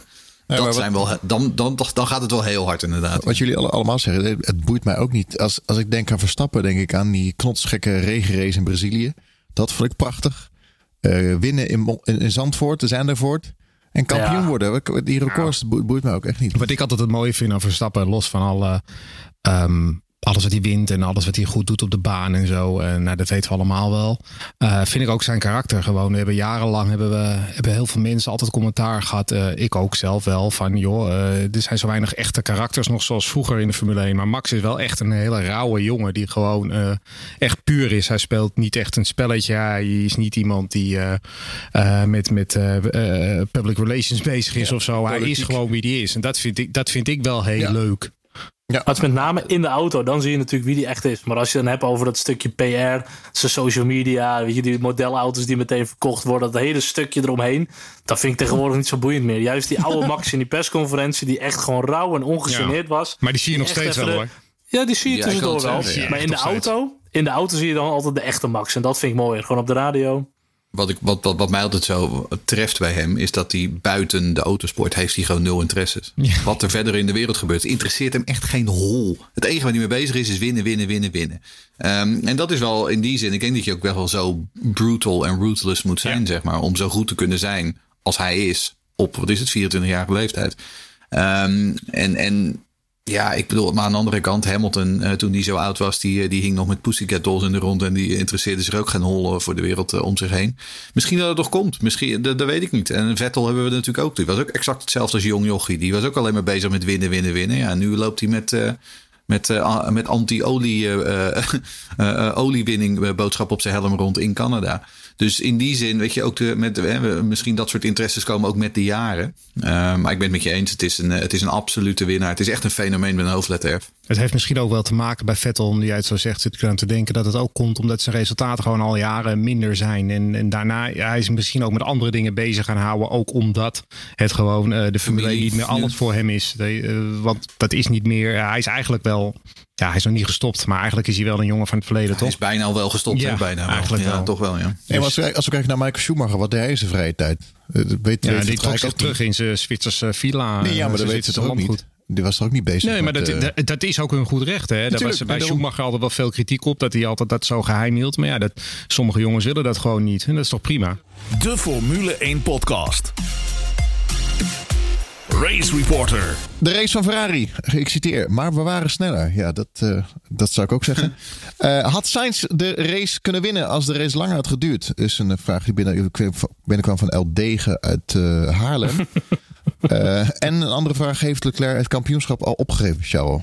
Ja, dat maar wat- zijn wel, dan, dan, dan gaat het wel heel hard inderdaad. Wat jullie alle- allemaal zeggen, het- boeit mij ook niet. Als, als ik denk aan Verstappen, denk ik aan die knotsgekke regenrace in Brazilië. Dat vond ik prachtig. Eh, winnen in, in, in Zandvoort, de Zandervoort. En kampioen Ja. worden. Die records boeit, boeit mij ook echt niet. Wat ik altijd het mooie vind aan Verstappen, los van alle, ehm, alles wat hij wint en alles wat hij goed doet op de baan en zo. En nou, dat weten we allemaal wel. Eh, vind ik ook zijn karakter gewoon. We hebben jarenlang hebben we hebben heel veel mensen altijd commentaar gehad. eh, ik ook zelf wel. Van joh, eh, er zijn zo weinig echte karakters nog zoals vroeger in de Formule 1. Maar Max is wel echt een hele rauwe jongen die gewoon echt puur is. Hij speelt niet echt een spelletje. Hij is niet iemand die met, met public relations bezig is of zo. Hij is gewoon wie die is. En dat vind ik, dat vind ik wel heel Ja. leuk. Maar het is met name in de auto, dan zie je natuurlijk wie die echt is. Maar als je dan hebt over dat stukje PR, zijn social media, weet je, die modelauto's die meteen verkocht worden, dat hele stukje eromheen, dat vind ik tegenwoordig niet zo boeiend meer. Juist die oude Max in die persconferentie, die echt gewoon rauw en ongegeneerd was. Maar die zie je nog steeds wel de- hoor. Ja, die zie je Ja, tussendoor wel. zeggen, ja. maar in de auto, in de auto zie je dan altijd de echte Max. En dat vind ik mooi. Gewoon op de radio. Wat, ik, wat, wat, wat mij altijd zo treft bij hem, is dat hij buiten de autosport heeft hij gewoon nul interesses. Wat er verder in de wereld gebeurt, interesseert hem echt geen hol. Het enige waar hij mee bezig is, is winnen, winnen, winnen, winnen. Ehm, en dat is wel in die zin, ik denk dat je ook wel zo brutal en ruthless moet zijn, zeg maar. Om zo goed te kunnen zijn als hij is op, wat is het, 24-jarige leeftijd. Ehm, en, en ja, ik bedoel, maar aan de andere kant, Hamilton, eh, toen hij zo oud was, die, eh, die hing nog met Pussycat Dolls in de rond en die interesseerde zich ook geen hol eh, voor de wereld om zich heen. Misschien dat het toch komt, misschien, dat, dat weet ik niet. En Vettel hebben we natuurlijk ook. Die was ook exact hetzelfde als Jong Jochie. Die was ook alleen maar bezig met winnen, winnen, winnen. Ja, nu loopt hij met, eh, met, met anti-olie oliewinning eh, boodschap op zijn helm rond in Canada. Dus in die zin, weet je, ook de, met, eh, misschien dat soort interesses komen ook met de jaren. Eh, maar ik ben het met je eens, het is, een, eh, het is een absolute winnaar. Het is echt een fenomeen met een hoofdletter. Het heeft misschien ook wel te maken bij Vettel, nu jij het zo zegt, zit ik aan te denken dat het ook komt omdat zijn resultaten gewoon al jaren minder zijn. En, en daarna, ja, hij is misschien ook met andere dingen bezig gaan houden, ook omdat het gewoon eh, de Formule 1 niet meer alles voor hem is. De, eh, want dat is niet meer, hij is eigenlijk wel, ja, hij is nog niet gestopt, maar eigenlijk is hij wel een jongen van het verleden, Hij toch? is bijna al wel gestopt, Ja? Bijna wel. eigenlijk ja, wel. toch wel, ja. Nee, maar als, we, als we kijken naar Michael Schumacher, wat deed hij in zijn vrije tijd? Eh, Dat weet, Ja, weet die trok zich terug niet. in zijn Zwitserse villa. Nee, ja, maar dat weet ze toch ook niet? landgoed. Die was er ook niet bezig Nee, maar met, dat, eh, dat, dat is ook hun goed recht. Hè? Daar was bij Schumacher altijd wel veel kritiek op. Dat hij altijd dat zo geheim hield. Maar ja, dat, sommige jongens willen dat gewoon niet. En dat is toch prima. De Formule 1 podcast. Race Reporter. De race van Ferrari, ik citeer, maar we waren sneller. Ja, dat, uh, dat zou ik ook zeggen. Uh, had Sainz de race kunnen winnen als de race langer had geduurd? Is een vraag die binnen, binnenkwam van El Degen uit uh, Haarlem. en een andere vraag, heeft Leclerc het kampioenschap al opgegeven, Charles?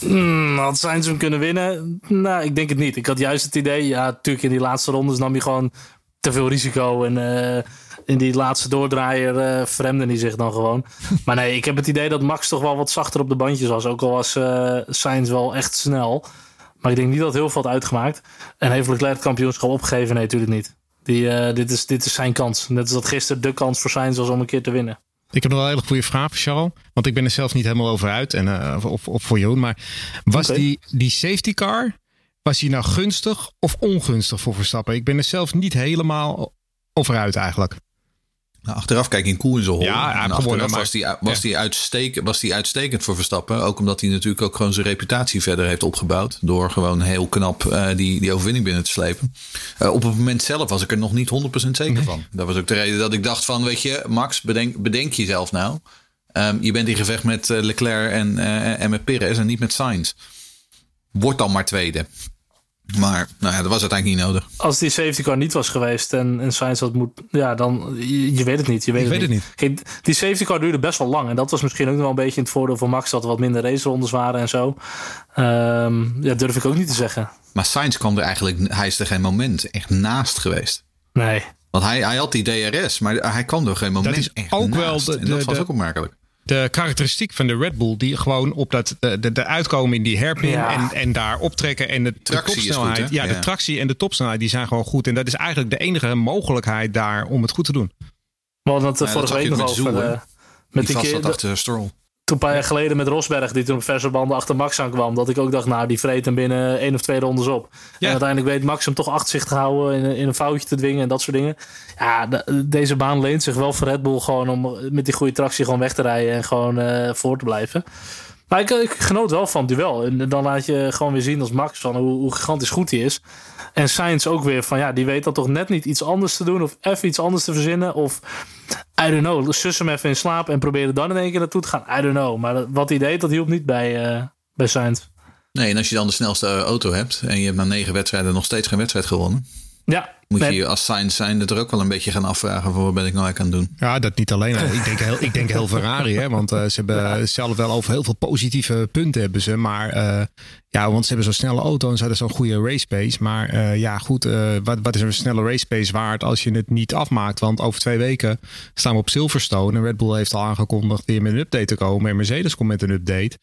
Hmm, had Sainz hem kunnen winnen? Nou, ik denk het niet. Ik had juist het idee, ja, natuurlijk in die laatste rondes nam je gewoon te veel risico. En uh, in die laatste doordraaier uh, fremde hij zich dan gewoon. maar nee, ik heb het idee dat Max toch wel wat zachter op de bandjes was. Ook al was uh, Sainz wel echt snel. Maar ik denk niet dat heel veel had uitgemaakt. En heeft Leclerc het kampioenschap opgegeven? Nee, natuurlijk niet. Die, dit, is, dit is zijn kans. Net als dat gisteren de kans voor Sainz was om een keer te winnen. Ik heb nog wel een hele goede vraag voor Charles. Want ik ben er zelf niet helemaal over uit. En, uh, of, of voor Jeroen. Maar was okay. die, die safety car... Was die nou gunstig of ongunstig voor Verstappen? Ik ben er zelf niet helemaal over uit eigenlijk. Nou, achteraf kijk in zijn hol. Ja, achteraf was die, was, die uitstekend, was die uitstekend voor Verstappen. Ook omdat hij natuurlijk ook gewoon zijn reputatie verder heeft opgebouwd. Door gewoon heel knap uh, die, die overwinning binnen te slepen. Uh, op het moment zelf was ik er nog niet 100% zeker nee. van. Dat was ook de reden dat ik dacht van, weet je, Max, bedenk, bedenk jezelf nou. Um, je bent in gevecht met uh, Leclerc en, en met Perez en niet met Sainz. Word dan maar tweede. Maar nou ja, dat was uiteindelijk niet nodig. Als die safety car niet was geweest en, en Sainz had moet... Ja, dan... Je, je weet het niet. Je weet, het, weet niet. het niet. Kijk, die safety car duurde best wel lang. En dat was misschien ook nog wel een beetje in het voordeel van Max... dat er wat minder racerondes waren en zo. Um, ja, durf ik ook niet te zeggen. Maar Sainz kwam er eigenlijk... Hij is er geen moment echt naast geweest. Nee. Want hij, hij had die DRS, maar hij kwam er geen moment dat is echt ook naast. Wel de, en dat de, was de, ook opmerkelijk de karakteristiek van de Red Bull, die gewoon op dat de, de, de uitkomen in die hairpin ja. en, en daar optrekken en de, de topsnelheid. Goed, ja, ja, de tractie en de topsnelheid die zijn gewoon goed. En dat is eigenlijk de enige mogelijkheid daar om het goed te doen. We hadden het ja, vorige week nog over. Zoel, uh, met die, die keer achter Stroll. Toen een paar jaar geleden met Rosberg, die toen op verse banden achter Max aankwam. Dat ik ook dacht, nou, die vreet hem binnen één of twee rondes op. Ja. En uiteindelijk weet Max hem toch achter zich te houden, in, in een foutje te dwingen en dat soort dingen. Ja, de, deze baan leent zich wel voor Red Bull gewoon om met die goede tractie gewoon weg te rijden en gewoon uh, voor te blijven. Maar ik, ik, genoot wel van het duel. En dan laat je gewoon weer zien als Max van hoe, hoe gigantisch goed hij is. En Sainz ook weer van ja, die weet dan toch net niet iets anders te doen of even iets anders te verzinnen. Of I don't know, sus hem even in slaap en probeer er dan in één keer naartoe te gaan. I don't know. Maar wat hij deed, dat hielp niet bij, uh, bij Sainz. Nee, en als je dan de snelste auto hebt en je hebt na negen wedstrijden nog steeds geen wedstrijd gewonnen. Ja, moet je je als Sainz zijn er ook wel een beetje gaan afvragen voor wat ben ik nou eigenlijk aan het doen. Ja, dat niet alleen. ik, denk heel, ik denk heel Ferrari, hè, want uh, ze hebben ja. zelf wel over heel veel positieve punten hebben ze. Maar uh, ja, want ze hebben zo'n snelle auto en ze hadden zo'n goede race pace. Maar uh, ja, goed, wat, wat is een snelle race pace waard als je het niet afmaakt? Want over twee weken staan we op Silverstone en Red Bull heeft al aangekondigd weer met een update te komen. En Mercedes komt met een update.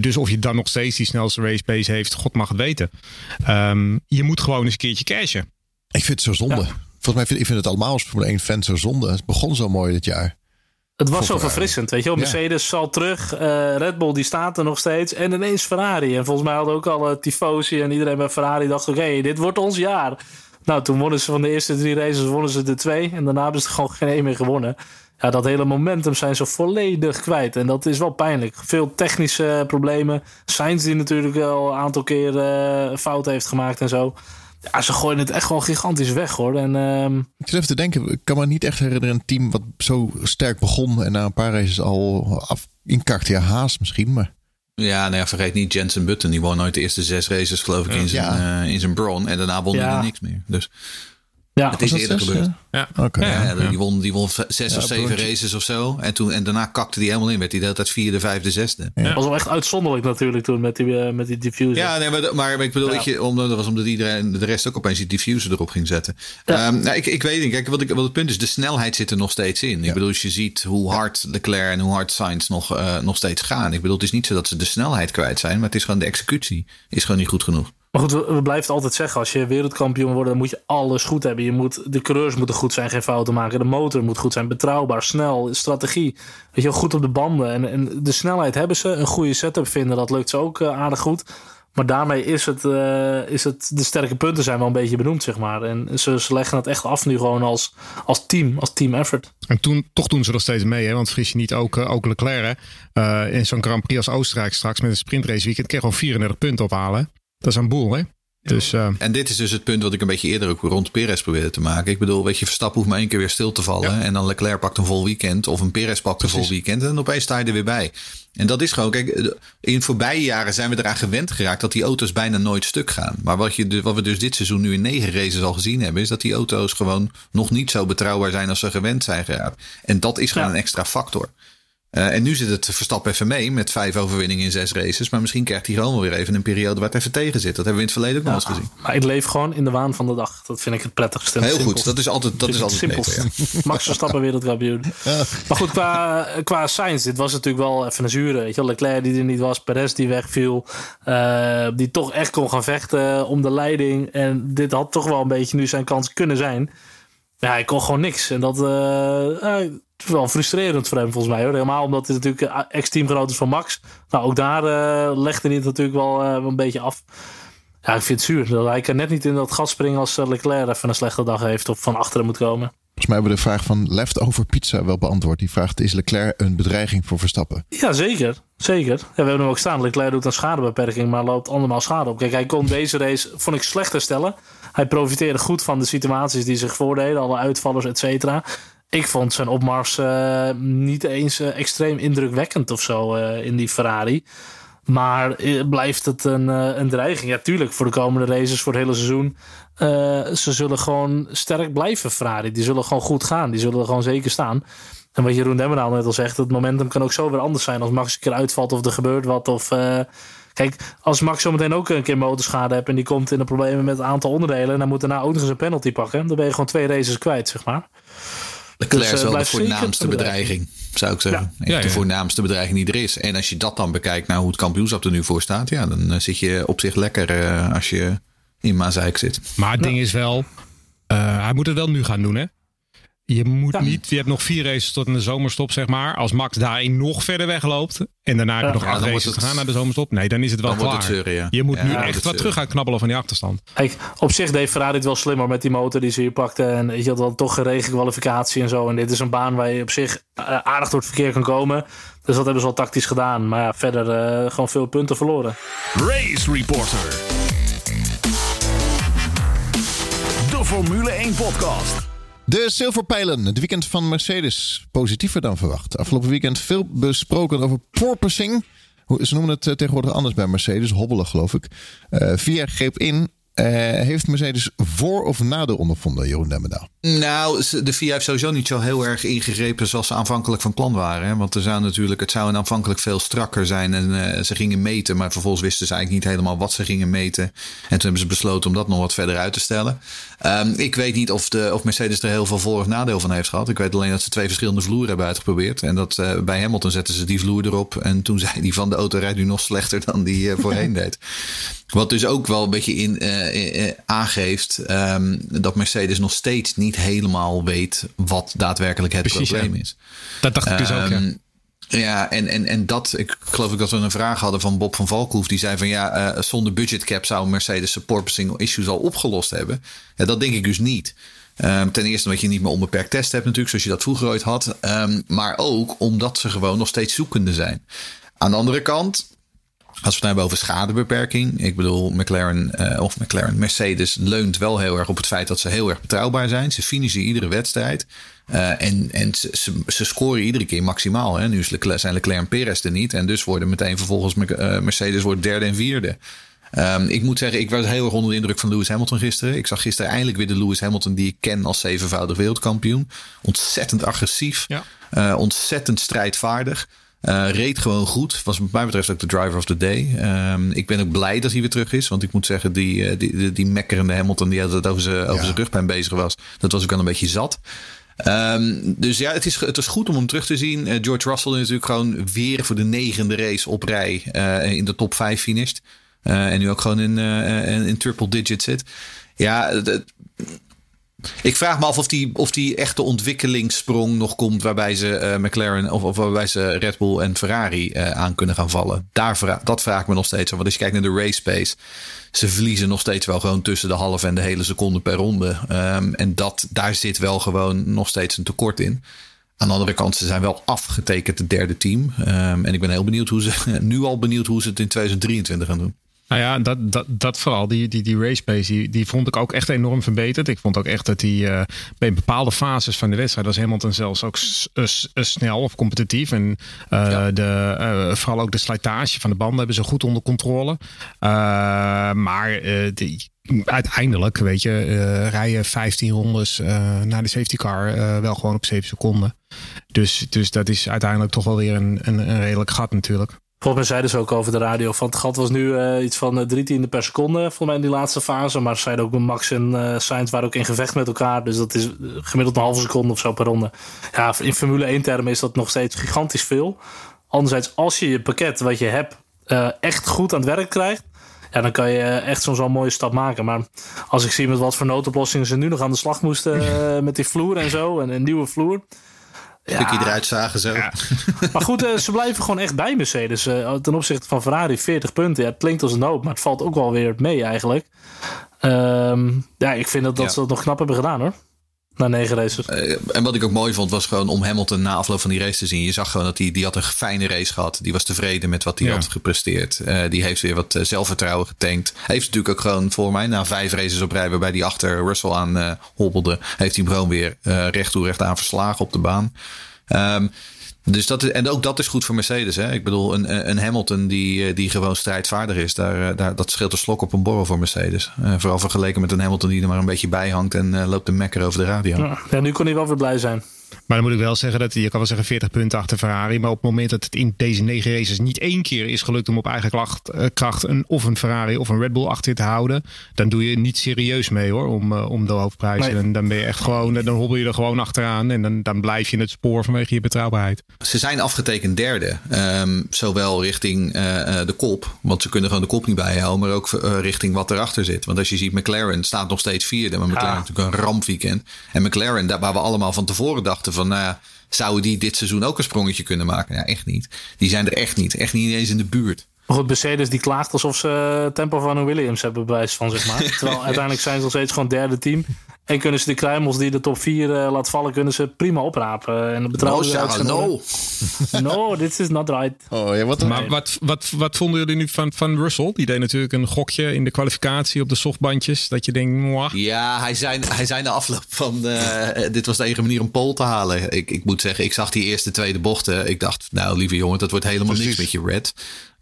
dus of je dan nog steeds die snelste race pace heeft, God mag het weten. Um, je moet gewoon eens een keertje cashen. Ik vind het zo zonde. Ja. Volgens mij vind ik vind het allemaal als Formule 1 fan zo zonde. Het begon zo mooi dit jaar. Het was zo verfrissend, weet je wel. Mercedes ja. zal terug, uh, Red Bull die staat er nog steeds en ineens Ferrari. En volgens mij hadden ook al uh, tifosi en iedereen bij Ferrari dacht, oké, okay, dit wordt ons jaar. Nou, toen wonnen ze van de eerste drie races, wonnen ze de twee. En daarna hebben ze gewoon geen één meer gewonnen. Ja, dat hele momentum zijn ze volledig kwijt. En dat is wel pijnlijk. Veel technische problemen. Sainz die natuurlijk al een aantal keer uh, fout heeft gemaakt en zo. Ja, ze gooien het echt gewoon gigantisch weg hoor. En, um... Ik zit even te denken, ik kan me niet echt herinneren een team wat zo sterk begon en na een paar races al af inkakte. Ja, Haas misschien, maar... Ja, nou ja, vergeet niet Jensen Button. Die won nooit de eerste zes races geloof ik in zijn, ja. uh, in zijn Braun. En daarna won hij er niks meer. Dus ja, het is eerder zes, gebeurd. Ja. Okay. Ja, ja, Die, won, die won zes ja, of zeven races of zo. En, toen, en daarna kakte hij helemaal in. Werd hij de hele tijd vierde, vijfde, zesde. Dat was wel echt uitzonderlijk natuurlijk toen met die, uh, met die diffuser. Ja, nee, maar, maar ik bedoel, je, omdat, dat was omdat iedereen de rest ook opeens die diffuser erop ging zetten. Um, nou, ik, ik weet niet. Kijk, wat, ik, wat het punt is, de snelheid zit er nog steeds in. Ik bedoel, als je ziet hoe hard Leclerc en hoe hard Sainz nog, uh, nog steeds gaan. Ik bedoel, het is niet zo dat ze de snelheid kwijt zijn. Maar het is gewoon de executie is gewoon niet goed genoeg. Maar goed, we, we blijven altijd zeggen. Als je wereldkampioen wordt, dan moet je alles goed hebben. Je moet, de coureurs moeten goed zijn, geen fouten maken. De motor moet goed zijn, betrouwbaar, snel, strategie. Weet je, goed op de banden. En, en de snelheid hebben ze. Een goede setup vinden, dat lukt ze ook uh, aardig goed. Maar daarmee is het, uh, is het, de sterke punten zijn wel een beetje benoemd, zeg maar. En ze, leggen het echt af nu gewoon als, als team, als team effort. En toen, toch doen ze nog steeds mee, hè? want vergis je niet, ook, uh, ook Leclerc in zo'n Grand Prix als Oostenrijk straks met een sprintrace weekend, kan je gewoon 34 punten ophalen. Dat is een boel, hè? Dus, uh... En dit is dus het punt wat ik een beetje eerder ook rond Perez probeerde te maken. Ik bedoel, weet je, Verstappen hoeft maar één keer weer stil te vallen. En dan Leclerc pakt een vol weekend. Of een Perez pakt een vol weekend. En opeens sta je er weer bij. En dat is gewoon, kijk, in voorbije jaren zijn we eraan gewend geraakt dat die auto's bijna nooit stuk gaan. Maar wat, je, wat we dus dit seizoen nu in negen races al gezien hebben, is dat die auto's gewoon nog niet zo betrouwbaar zijn als ze gewend zijn geraakt. En dat is gewoon een extra factor. Uh, en nu zit het Verstappen even mee met vijf overwinningen in zes races. Maar misschien krijgt hij gewoon wel weer even een periode waar het even tegen zit. Dat hebben we in het verleden ook nog eens gezien. Maar ik leef gewoon in de waan van de dag. Dat vind ik het prettigste. Heel goed, dat is altijd, dat is altijd simpel. Ja. Max Verstappen wereldkampioen. Ja. Maar goed, qua, qua science, dit was natuurlijk wel even een zure. Weet je, Leclerc die er niet was, Perez die wegviel. Uh, die toch echt kon gaan vechten om de leiding. En dit had toch wel een beetje nu zijn kans kunnen zijn. Ja, hij kon gewoon niks. En dat, uh, wel frustrerend voor hem volgens mij. Hoor. Helemaal omdat hij natuurlijk eh, ex-teamgenoot is van Max. Nou, ook daar uh, legde hij het natuurlijk wel uh, een beetje af. Ja, ik vind het zuur. Hij kan net niet in dat gat springen als Leclerc even een slechte dag heeft of van achteren moet komen. Volgens mij hebben we de vraag van Leftover Pizza wel beantwoord. Die vraagt, is Leclerc een bedreiging voor Verstappen? Ja, zeker. Zeker. Ja, we hebben hem ook staan. Leclerc doet een schadebeperking, maar loopt andermaal schade op. Kijk, hij kon deze race, vond ik, slecht herstellen. Hij profiteerde goed van de situaties die zich voordeden. Alle uitvallers, et cetera ik vond zijn opmars uh, niet eens uh, extreem indrukwekkend of zo uh, in die Ferrari. Maar blijft het een, een dreiging? Ja, tuurlijk, voor de komende races, voor het hele seizoen. ze zullen gewoon sterk blijven, Ferrari. Die zullen gewoon goed gaan. Die zullen er gewoon zeker staan. En wat Jeroen Demmerdaal net al zegt, het momentum kan ook zo weer anders zijn. Als Max een keer uitvalt of er gebeurt wat. Of, kijk, als Max zometeen ook een keer motorschade hebt en die komt in de problemen met het aantal onderdelen. En dan moet daarna ook nog eens een penalty pakken. Dan ben je gewoon twee races kwijt, zeg maar. Leclerc dus, is wel de voornaamste bedreiging, zou ik zeggen. Ja. ja, ja. De voornaamste bedreiging die er is. En als je dat dan bekijkt naar hoe het kampioenschap er nu voor staat, ja, dan uh, zit je op zich lekker uh, als je in Mazeik zit. Maar het ding is wel, uh, hij moet het wel nu gaan doen, hè? Je moet niet, je hebt nog vier races tot in de zomerstop, zeg maar. Als Max daarin nog verder wegloopt en daarna heb je nog acht races te gaan naar de zomerstop. Nee, dan is het wel klaar. Het Je moet nu echt wat terug gaan knabbelen van die achterstand. Kijk, op zich deed Ferrari het wel slimmer met die motor die ze hier pakte. En je had dan toch geregeld kwalificatie en zo. En dit is een baan waar je op zich uh, aardig door het verkeer kan komen. Dus dat hebben ze wel tactisch gedaan. Maar ja, verder uh, gewoon veel punten verloren. Race Reporter. De Formule 1 podcast. De zilverpijlen, het weekend van Mercedes. Positiever dan verwacht. Afgelopen weekend veel besproken over porpoising. Ze noemen het eh, tegenwoordig anders bij Mercedes. Hobbelen, geloof ik. Uh, VIA greep in uh, heeft Mercedes voor- of nadeel ondervonden, Jeroen Demmendaal? Nou, de FIA heeft sowieso niet zo heel erg ingegrepen zoals ze aanvankelijk van plan waren. Hè? Want er zou natuurlijk, het zou aanvankelijk veel strakker zijn en uh, ze gingen meten. Maar vervolgens wisten ze eigenlijk niet helemaal wat ze gingen meten. En toen hebben ze besloten om dat nog wat verder uit te stellen. Um, ik weet niet of, de, of Mercedes er heel veel voor- of nadeel van heeft gehad. Ik weet alleen dat ze twee verschillende vloeren hebben uitgeprobeerd. En dat uh, bij Hamilton zetten ze die vloer erop. En toen zei die van de auto rijdt nu nog slechter dan die voorheen deed. Wat dus ook wel een beetje in, uh, aangeeft um, dat Mercedes nog steeds niet helemaal weet wat daadwerkelijk het Precies, probleem ja. is. Dat dacht ik dus um, ook, ja. Ehm, ja, en, en, en dat, ik geloof ik dat we een vraag hadden van Bob van Valkhoef. Die zei van ja, uh, zonder budgetcap zou Mercedes support single issues al opgelost hebben. Ja, dat denk ik dus niet. Um, ten eerste omdat je niet meer onbeperkt test hebt natuurlijk, zoals je dat vroeger ooit had. Um, maar ook omdat ze gewoon nog steeds zoekende zijn. Aan de andere kant, als we het hebben over schadebeperking. Ik bedoel, McLaren uh, of McLaren, Mercedes leunt wel heel erg op het feit dat ze heel erg betrouwbaar zijn. Ze finishen iedere wedstrijd. Uh, en en ze, ze, ze, scoren iedere keer maximaal. Hè? Nu is Leclerc, zijn Leclerc en Perez er niet. En dus worden meteen vervolgens uh, Mercedes wordt derde en vierde. Um, ik moet zeggen, ik was heel erg onder de indruk van Lewis Hamilton gisteren. Ik zag gisteren eindelijk weer de Lewis Hamilton die ik ken als zevenvoudig wereldkampioen. Ontzettend agressief. Ja. Ontzettend strijdvaardig. Uh, reed gewoon goed. Was wat mij betreft ook de driver of the day. Um, ik ben ook blij dat hij weer terug is. Want ik moet zeggen, die, die, die, die mekkerende Hamilton die altijd over zijn over ja. rugpijn bezig was. Dat was ook al een beetje zat. Um, dus ja, het is, het is goed om hem terug te zien. Uh, George Russell is natuurlijk gewoon weer voor de negende race op rij uh, in de top 5 finished. En nu ook gewoon in, in triple digit zit. Ja, het, ik vraag me af of die, of die echte ontwikkelingssprong nog komt waarbij ze uh, McLaren of, of, waarbij ze Red Bull en Ferrari uh, aan kunnen gaan vallen. Daar vra dat vraag ik me nog steeds af. Want als je kijkt naar de race pace, ze verliezen nog steeds wel gewoon tussen de halve en de hele seconde per ronde. Um, en dat, daar zit wel gewoon nog steeds een tekort in. Aan de andere kant, ze zijn wel afgetekend het derde team. Um, en ik ben heel benieuwd hoe ze, nu al benieuwd hoe ze het in 2023 gaan doen. Nou ja, dat, dat, dat vooral, die, die, die race pace, die, die vond ik ook echt enorm verbeterd. Ik vond ook echt dat die uh, bij bepaalde fases van de wedstrijd was Hamilton zelfs ook snel of competitief. En uh, ja. de, uh, vooral ook de slijtage van de banden hebben ze goed onder controle. maar die, uiteindelijk, weet je, rijden 15 rondes naar de safety car wel gewoon op 7 seconden. Dus, dus dat is uiteindelijk toch wel weer een, een, een redelijk gat natuurlijk. Volgens mij zeiden ze ook over de radio van het gat was nu uh, iets van uh, drie tiende per seconde, volgens mij in die laatste fase. Maar ze zeiden ook Max en uh, Sainz waren ook in gevecht met elkaar. Dus dat is gemiddeld een halve seconde of zo per ronde. Ja, in Formule 1 termen is dat nog steeds gigantisch veel. Anderzijds, als je je pakket wat je hebt echt goed aan het werk krijgt, ja, dan kan je echt zo'n zo'n mooie stap maken. Maar als ik zie met wat voor noodoplossingen ze nu nog aan de slag moesten met die vloer en zo, en een nieuwe vloer stukje eruit zagen zo. Maar goed, uh, ze blijven gewoon echt bij Mercedes. Uh, ten opzichte van Ferrari 40 punten. Ja, het klinkt als een hoop, maar het valt ook wel weer mee eigenlijk. Um, ja, ik vind dat, dat ze dat nog knap hebben gedaan hoor. Na negen races. Uh, en wat ik ook mooi vond, was gewoon om Hamilton na afloop van die race te zien. Je zag gewoon dat hij die had een fijne race gehad. Die was tevreden met wat hij ja. had gepresteerd. Uh, die heeft weer wat zelfvertrouwen getankt. Heeft natuurlijk ook gewoon voor mij na vijf races op rij, waarbij hij achter Russell aan uh, hobbelde, heeft hij hem gewoon weer recht toe recht aan verslagen op de baan. Um, dus dat is, en ook dat is goed voor Mercedes. Hè? Ik bedoel, een, een Hamilton die, die gewoon strijdvaardig is, daar, daar, dat scheelt een slok op een borrel voor Mercedes. Uh, vooral vergeleken met een Hamilton die er maar een beetje bij hangt en loopt de mekker over de radio. Ja, ja, nu kon hij wel weer blij zijn. Maar dan moet ik wel zeggen dat je kan wel zeggen 40 punten achter Ferrari. Maar op het moment dat het in deze negen races niet één keer is gelukt om op eigen kracht, kracht een, of een Ferrari of een Red Bull achter te houden. Dan doe je niet serieus mee hoor, om, om de hoofdprijs. Nee. En dan ben je echt gewoon, dan hobbel je er gewoon achteraan. En dan, dan blijf je in het spoor vanwege je betrouwbaarheid. Ze zijn afgetekend derde. Um, zowel richting uh, de kop, want ze kunnen gewoon de kop niet bijhouden. Maar ook uh, richting wat erachter zit. Want als je ziet, McLaren staat nog steeds vierde. Maar McLaren ja. natuurlijk een rampweekend. En McLaren, daar waar we allemaal van tevoren dachten van, nou ja, zouden die dit seizoen ook een sprongetje kunnen maken? Ja, echt niet. Die zijn er echt niet. Echt niet eens in de buurt. Maar goed, Mercedes die klaagt alsof ze tempo van een Williams hebben bewijs van, zeg maar. Terwijl uiteindelijk zijn ze nog steeds gewoon derde team. En kunnen ze de kruimels die de top 4 uh, laat vallen, kunnen ze prima oprapen. En de betrouwbaarheid. No, no. no, this is not right. Oh, ja, wat, maar wat, wat, wat vonden jullie nu van, van Russell? Die deed natuurlijk een gokje in de kwalificatie op de softbandjes. Dat je denkt, Mwah. Ja, hij zei, hij zei na afloop van, uh, dit was de enige manier om pole te halen. Ik, ik moet zeggen, ik zag die eerste, tweede bochten. Ik dacht, nou lieve jongen, dat wordt helemaal Precies. niks met je red.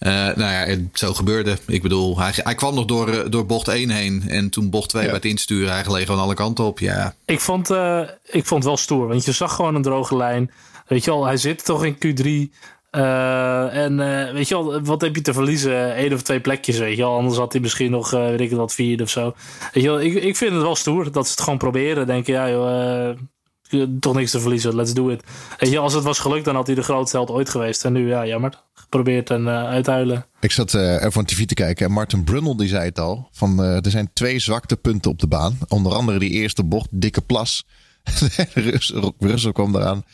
Uh, nou ja, en zo gebeurde. Ik bedoel, hij, hij kwam nog door, door bocht 1 heen. En toen bocht 2 ja. bij het insturen, hij gleed gewoon alle kanten op. Ja. Ik vond, uh, ik vond het wel stoer, want je zag gewoon een droge lijn. Weet je al, hij zit toch in Q3. Uh, en uh, weet je wel, wat heb je te verliezen? Eén of twee plekjes, weet je wel. Anders had hij misschien nog, uh, weet ik wat, vierde of zo. Weet je wel, ik, ik vind het wel stoer dat ze het gewoon proberen. Denken, ja joh, toch niks te verliezen, let's do it. Als het was gelukt, dan had hij de grootste held ooit geweest. En nu, ja, jammer. Geprobeerd en uithuilen. Ik zat uh, even van TV te kijken en Martin Brundle die zei het al. Van, uh, er zijn twee zwaktepunten op de baan. Onder andere die eerste bocht, dikke plas. Russell kwam eraan.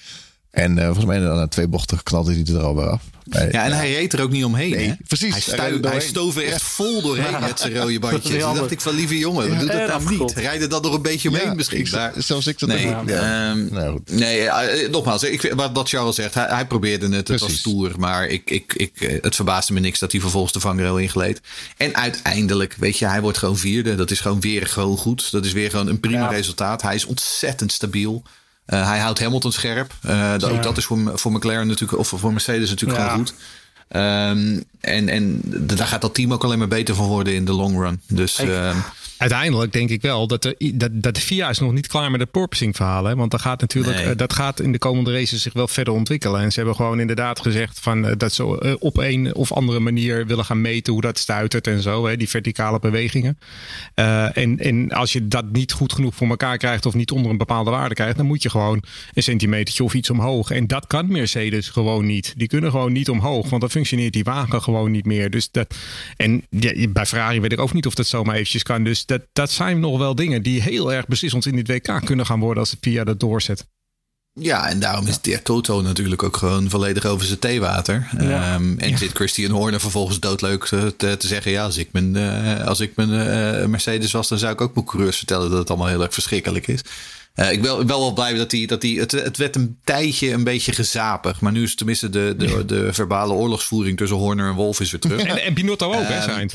En uh, volgens mij na twee bochten knalde hij er al weer af. Nee, ja, en hij reed er ook niet omheen. Nee, hè? precies. Hij, hij stoof er echt vol doorheen ja. met zijn rode bandjes. Toen dacht ik van, lieve jongen, ja, doe dat nou niet. Rijd er dan nog een beetje omheen ja, misschien. Ik. Zelfs ik dat nee, ja. um, nou, nee uh, nogmaals, ik, wat Charles zegt, hij, hij probeerde het, precies. het was stoer. Maar ik, ik, ik, het verbaasde me niks dat hij vervolgens de vangrail ingeleed. En uiteindelijk, weet je, hij wordt gewoon vierde. Dat is gewoon weer gewoon goed. Dat is weer gewoon een prima resultaat. Hij is ontzettend stabiel. Uh, hij houdt Hamilton scherp. Ja. Ook dat is voor, voor McLaren natuurlijk, of voor Mercedes natuurlijk ja. gewoon goed. Um, en, en daar gaat dat team ook alleen maar beter van worden in de long run. Dus. Uh, Uiteindelijk denk ik wel dat de, dat, dat de FIA is nog niet klaar met het porpoising verhalen. Want dat gaat natuurlijk nee. uh, dat gaat in de komende races zich wel verder ontwikkelen. En ze hebben gewoon inderdaad gezegd van, uh, dat ze uh, op een of andere manier willen gaan meten hoe dat stuitert en zo. Hè, die verticale bewegingen. en, en als je dat niet goed genoeg voor elkaar krijgt of niet onder een bepaalde waarde krijgt, dan moet je gewoon een centimetertje of iets omhoog. En dat kan Mercedes gewoon niet. Die kunnen gewoon niet omhoog, want dan functioneert die wagen gewoon niet meer. Dus dat, en ja, bij Ferrari weet ik ook niet of dat zomaar eventjes kan. Dus dat, dat zijn nog wel dingen die heel erg beslissend in dit WK kunnen gaan worden als de FIA dat doorzet. Ja, en daarom is Dirk Toto natuurlijk ook gewoon volledig over zijn theewater. Ja. Um, en ja. zit Christian Horner vervolgens doodleuk te, te, zeggen... ja, als ik mijn, uh, als ik mijn uh, Mercedes was... dan zou ik ook mijn coureurs vertellen dat het allemaal heel erg verschrikkelijk is. Uh, ik ben wel, wel blij dat hij. Dat hij het, het werd een tijdje een beetje gezapig. Maar nu is tenminste de, de, de verbale oorlogsvoering tussen Horner en Wolf is weer terug. en, en Binotto ook, hè, zijn.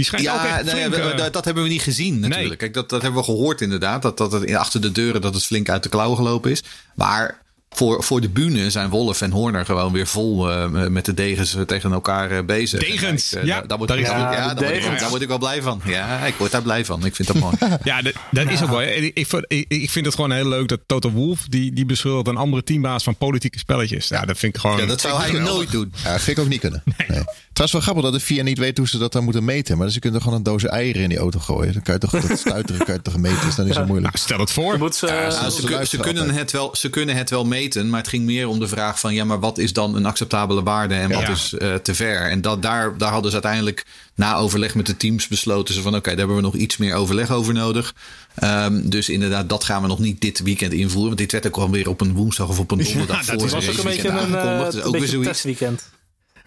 Die schijnt ook Ja, echt nou we- eh, dat, dat hebben we niet gezien natuurlijk. Nee. Kijk, dat, dat hebben we gehoord inderdaad. Dat, dat het in- achter de deuren dat het flink uit de klauwen gelopen is. Maar voor, voor de bühne zijn Wolf en Horner gewoon weer vol eh, met de degens eh, tegen elkaar eh, bezig. Degens, ik, ja, daar- word ik- ja, daar word ik- degens. daar word ik wel blij van. Ja, ik word daar blij van. Ik vind dat mooi. Ja, dat, dat is ook wel. Ik, ik, ik, vind het gewoon heel leuk dat Toto Wolf, die, die beschuldigt een andere teambaas van politieke spelletjes. Ja, dat vind ik gewoon. Ja, dat zou hij nooit doen. Ja, vind ik ook niet kunnen. Nee. Trouwens wel grappig dat de VIA niet weet hoe ze dat dan moeten meten. Maar dus je kunt er gewoon een doos eieren in die auto gooien. Dan kan je toch dat stuiteren kan je toch meten. is dan niet zo moeilijk. Nou, stel het voor. Moet ze, ze ze, ze, kunnen het wel, ze kunnen het wel meten, maar het ging meer om de vraag van ja, maar wat is dan een acceptabele waarde en wat Ja. is eh, te ver? En dat, daar, daar hadden ze uiteindelijk na overleg met de teams besloten ze van oké, daar hebben we nog iets meer overleg over nodig. Ehm, dus inderdaad, dat gaan we nog niet dit weekend invoeren, want dit werd ook alweer op een woensdag of op een donderdag dat voor is- het was ook een beetje een, eh. Dus een ook weer beetje een zoiets. testweekend.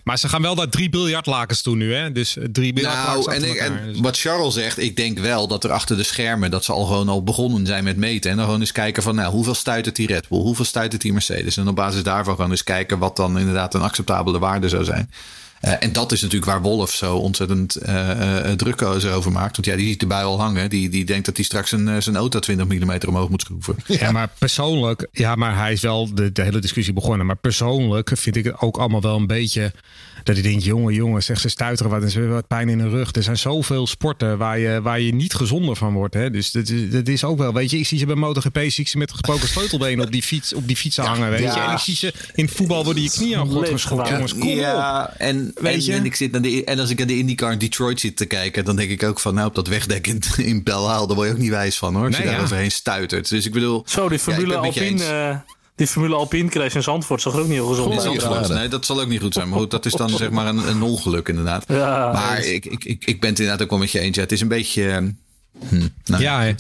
Maar ze gaan wel naar drie biljartlakens toe nu, hè? Dus eh, drie biljartlakens Nou, en, ik, en Dus- wat Charles zegt, ik denk wel dat er achter de schermen, dat ze al gewoon al begonnen zijn met meten. En dan gewoon eens kijken van, nou, hoeveel stuitert die Red Bull? Hoeveel stuitert die Mercedes? En op basis daarvan gewoon eens kijken wat dan inderdaad een acceptabele waarde zou zijn. Eh, en dat is natuurlijk waar Wolf zo ontzettend eh, eh, druk over maakt. Want ja, die ziet de bui al hangen. Die, die denkt dat hij straks een, zijn auto 20 mm omhoog moet schroeven. Ja, maar persoonlijk, ja, maar hij is wel de, de hele discussie begonnen. Maar persoonlijk vind ik het ook allemaal wel een beetje. Dat ik denk, jongen, jongen, zeg ze stuiteren wat en ze hebben wat pijn in de rug. Er zijn zoveel sporten waar je, waar je niet gezonder van wordt. Hè? Dus dat is, dat is ook wel, weet je, ik zie ze bij MotoGP, zie ik ze met gesproken sleutelbenen op die fiets, op die fietsen hangen, weet je. ja. En ik zie ze in het voetbal worden je knieën jongens, kom op. ja, en, Weet en, je? en, ik zit naar de, en als ik aan de IndyCar in Detroit zit te kijken, dan denk ik ook van, nou, op dat wegdek in, in Belhaal, daar word je ook niet wijs van hoor. Als Nee, je daar ja. overheen stuitert. Dus ik bedoel. Zo, die Formule Alpine, eh, die Formule Alpine crash in Zandvoort zag er ook niet heel gezond Ja. geloof. Nee, dat zal ook niet goed zijn. Maar goed, dat is dan zeg maar een, een ongeluk inderdaad. Ja, maar ik, ik, ik ben het inderdaad ook wel met je eens. Ja, het is een beetje... Hm, nou, Ja, hè.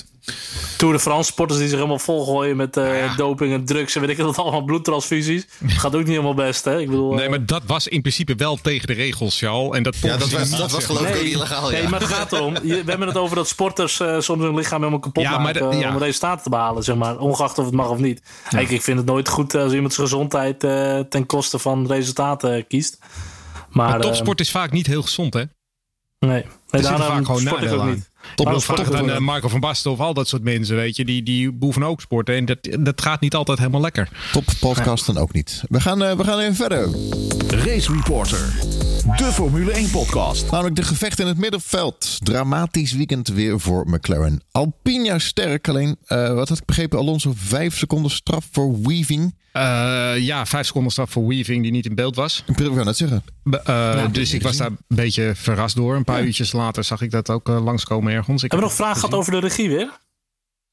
Tour de France sporters die zich helemaal volgooien met eh, doping en drugs en weet ik wat allemaal bloedtransfusies. Gaat ook niet helemaal best, hè? Ik bedoel, Nee, eh, maar dat was in principe wel tegen de regels, Charles. En dat Ja, dat was, dat was geloof ik Nee, illegaal. Ja. nee, maar het gaat erom. Je- we hebben het over dat sporters eh, soms hun lichaam helemaal kapot Ja, maken de- ja. om resultaten te behalen, zeg maar. Ongeacht of het mag of niet. Kijk, ik vind het nooit goed als iemand zijn gezondheid eh, ten koste van resultaten kiest. Maar, Maar eh, topsport is vaak niet heel gezond, hè? nee, nee daarom vaak gewoon sport ik ook aan. niet. Top Waarom wil sport vaak ik ook dan niet? eh, Marco van Basten of al dat soort mensen, weet je, die, die boeven ook sporten. En dat, dat gaat niet altijd helemaal lekker. Top podcast dan ook niet. We gaan, eh, we gaan even verder. Race Reporter, de Formule 1 podcast. Namelijk de gevecht in het middenveld. Dramatisch weekend weer voor McLaren. Alpine sterk, alleen eh, wat had ik begrepen? Alonso vijf seconden straf voor weaving. Eh, ja, vijf seconden straf voor Weaving die niet in beeld was. Ik wil net zeggen. Be- eh, dus ik was daar een beetje verrast door. Een paar uurtjes later zag ik dat ook langskomen ergens. Ik Hebben we heb nog vragen gehad over de regie weer?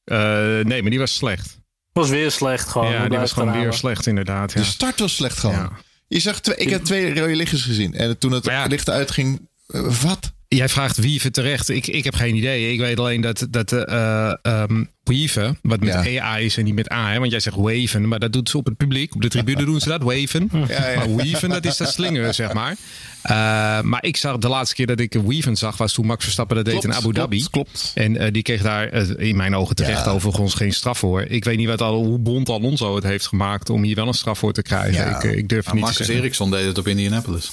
Eh, nee, maar die was slecht. Was weer slecht gewoon. ja, die was gewoon weer slecht inderdaad. Ja. De start was slecht gewoon. Je zag twee, ik heb twee rode lichtjes gezien. En toen het ja. licht uitging, eh, wat? Jij vraagt Wieven terecht. Ik, ik heb geen idee. Ik weet alleen dat, dat eh ehm Weaven, wat met Ja. AI is en niet met A. Hè? Want jij zegt waven, maar dat doet ze op het publiek. Op de tribune doen ze dat, waven. Ja, ja. Maar weaven, dat is dat slingeren, zeg maar. Eh, maar ik zag de laatste keer dat ik weaven zag, was toen Max Verstappen dat deed in Abu Dhabi. Klopt, klopt. En eh, die kreeg daar in mijn ogen terecht Ja. overigens geen straf voor. Ik weet niet wat al, hoe bond Alonso het heeft gemaakt om hier wel een straf voor te krijgen. Ja. Ik, ik durf het niet te Marcus zeggen. Eriksson deed het op Indianapolis.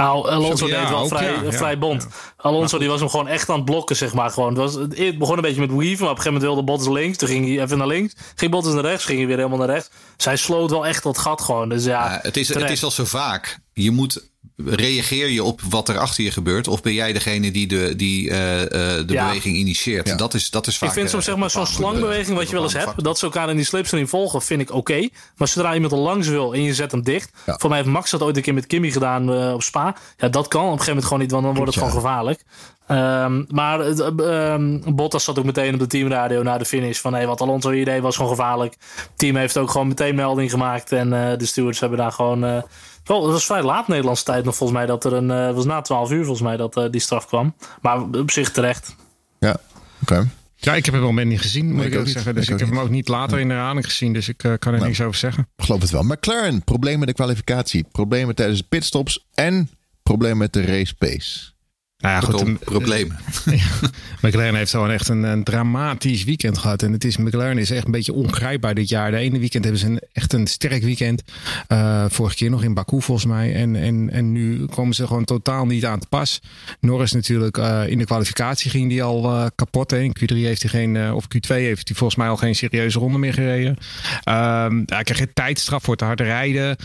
Al- Alonso Ja, deed wel ook, vrij, ja, vrij bond. Alonso die was hem gewoon echt aan het blokken, zeg maar. Gewoon. Het, was, het begon een beetje met Weave, maar op een gegeven moment wilde Bottas links. Toen ging hij even naar links. Ging Bottas naar rechts, ging hij weer helemaal naar rechts. Zij sloot wel echt dat gat gewoon. Dus ja, het, is, het is al zo vaak. Je moet reageer je op wat er achter je gebeurt? Of ben jij degene die de, die, eh, eh, de Ja. beweging initieert? Ja. Dat, is, dat is vaak... Ik vind soms eh, zeg maar zo'n slangbeweging wat je wel eens hebt. Dat ze elkaar in die slipstream volgen, vind ik oké. Maar zodra iemand er langs wil en je zet hem dicht. Ja. Voor mij heeft Max dat ooit een keer met Kimmy gedaan eh, op Spa. Ja, dat kan op een gegeven moment gewoon niet, want dan wordt het gewoon gevaarlijk. Ehm, maar ehm, Bottas zat ook meteen op de teamradio na de finish. Van hey, wat Alonso hier deed was gewoon gevaarlijk. Het team heeft ook gewoon meteen melding gemaakt. En eh, de stewards hebben daar gewoon... wel, het was vrij laat Nederlandse tijd nog volgens mij. Dat er een, het was na 12 uur volgens mij dat eh, die straf kwam. Maar op zich terecht. Ja, oké. Ja, ik heb het moment niet gezien, moet ik ik ook zeggen. Dus Ik heb hem ook niet later in de herhaling gezien. Dus ik eh, kan er Nou. niks over zeggen. Ik geloof het wel. McLaren, problemen met de kwalificatie. Problemen tijdens de pitstops. En problemen met de race pace. Nou ja, goed. Problemen. McLaren heeft gewoon echt een, een dramatisch weekend gehad. En het is, McLaren is echt een beetje ongrijpbaar dit jaar. De ene weekend hebben ze een, echt een sterk weekend. Eh, vorige keer nog in Baku volgens mij. En, en, en nu komen ze gewoon totaal niet aan te pas. Norris natuurlijk eh, in de kwalificatie ging die al eh, kapot. Hè. In Q3 heeft hij geen, of Q2 heeft hij volgens mij al geen serieuze ronde meer gereden. Ehm hij kreeg een tijdstraf voor te hard rijden.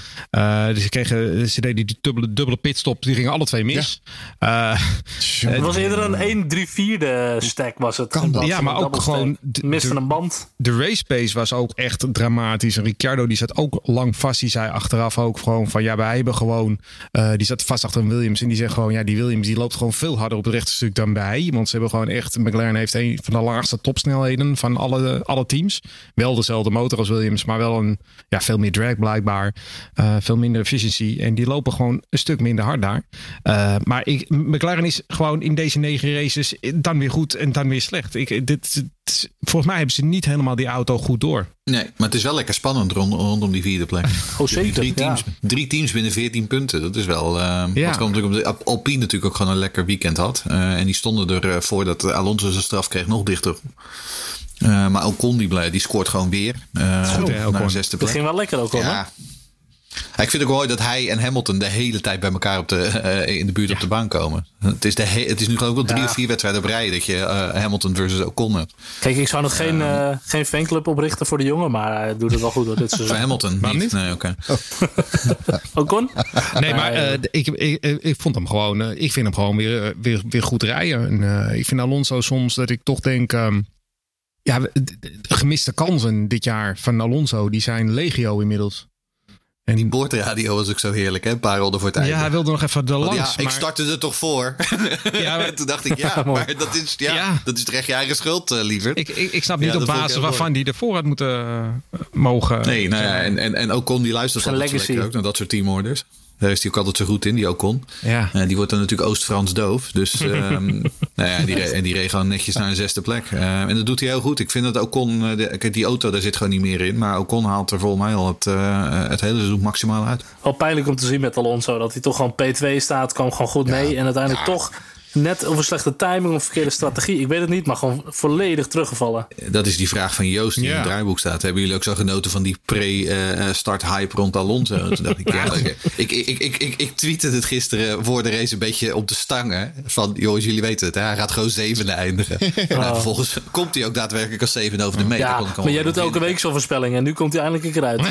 Dus ze, kregen, ze deden die dubbele, dubbele pitstop. Die gingen alle twee mis. Het was eerder een 1 3 4 stack was het. Kan dat? Ja, maar ook gewoon Miste een band. de race pace was ook echt dramatisch. En Ricciardo die zat ook lang vast. Die zei achteraf ook gewoon van ja, wij hebben gewoon. eh, die zat vast achter een Williams. En die zegt gewoon ja, die Williams die loopt gewoon veel harder op het rechte stuk dan wij. Want ze hebben gewoon echt. McLaren heeft een van de laagste topsnelheden van alle, alle teams. Wel dezelfde motor als Williams, maar wel een ja, veel meer drag blijkbaar. Eh, veel minder efficiency. En die lopen gewoon een stuk minder hard daar. Eh, maar ik, McLaren is gewoon in deze negen races dan weer goed en dan weer slecht. Ik, dit, dit- volgens mij hebben ze niet helemaal die auto goed door. Nee, maar het is wel lekker spannend rond, rondom die vierde plek. Oh, zeker. Drie ja. teams, drie teams binnen 14 punten. Dat is wel. eh Ja. Wat komt natuurlijk omdat Alpine natuurlijk ook gewoon een lekker weekend had. Eh, en die stonden er eh, voordat Alonso zijn straf kreeg nog dichter. Eh, maar Ocon die, blij, die scoort gewoon weer. Goed, hè, zesde Dat plek. ging wel lekker ook al. Ja. Ja, Ik vind het ook mooi dat hij en Hamilton de hele tijd bij elkaar op de, eh, in de buurt op de baan komen. Het is, de he- het is nu geloof ik wel drie Ja. of vier wedstrijden op rij dat je eh, Hamilton versus Ocon hebt. Kijk, ik zou nog geen, eh, geen fanclub oprichten voor de jongen, maar hij doet het wel goed door dit Voor seizoen. Hamilton Waarom niet? niet? Nee, oké. Ocon? Nee, maar Nee, eh, ik, ik, ik, vond hem gewoon, eh, ik vind hem gewoon weer, eh, weer, weer goed rijden. En, eh, ik vind Alonso soms dat ik toch denk, ehm, ja, gemiste kansen dit jaar van Alonso, die zijn legio inmiddels. En Die boordradio was ook zo heerlijk, hè? Een paar rollen voor het einde. ja, hij wilde nog even de Want ja, ik startte er toch voor. Ja, maar- En toen dacht ik, ja, maar dat is, ja, Ja. Dat is terecht je eigen schuld, eh, liever. ik, ik, ik snap niet op basis waarvan die ervoor had moeten eh, mogen. nee, nou ja, en, en, en Ocon die luistert Zijn legacy. ook naar dat soort teamorders. Daar is hij ook altijd zo goed in, die Ocon. Ja. Eh, die wordt dan natuurlijk Oost-Frans doof. Dus ehm, nou ja, die, re- en die reed gewoon netjes naar een zesde plek. Eh, en dat doet hij heel goed. Ik vind dat Ocon, eh, de, kijk, die auto daar zit gewoon niet meer in. Maar Ocon haalt er volgens mij al het, eh, het hele seizoen maximaal uit. Wel pijnlijk om te zien met Alonso. Dat hij toch gewoon P2 staat, kwam gewoon goed mee. En uiteindelijk toch net of een slechte timing of verkeerde strategie. Ik weet het niet, maar gewoon volledig teruggevallen. Dat is die vraag van Joost die in het draaiboek staat. Hebben jullie ook zo genoten van die pre-start hype rond Alonso? Toen dacht ik, ja, ik, ik, ik, ik, ik, tweette het gisteren voor de race een beetje op de stangen. Van, jongens, jullie weten het, hè? hij gaat gewoon zevende eindigen. Nou, vervolgens komt hij ook daadwerkelijk als zevende over de meter. Ja, maar jij doet winnen. elke week zo'n voorspelling. En nu komt hij eindelijk een keer uit.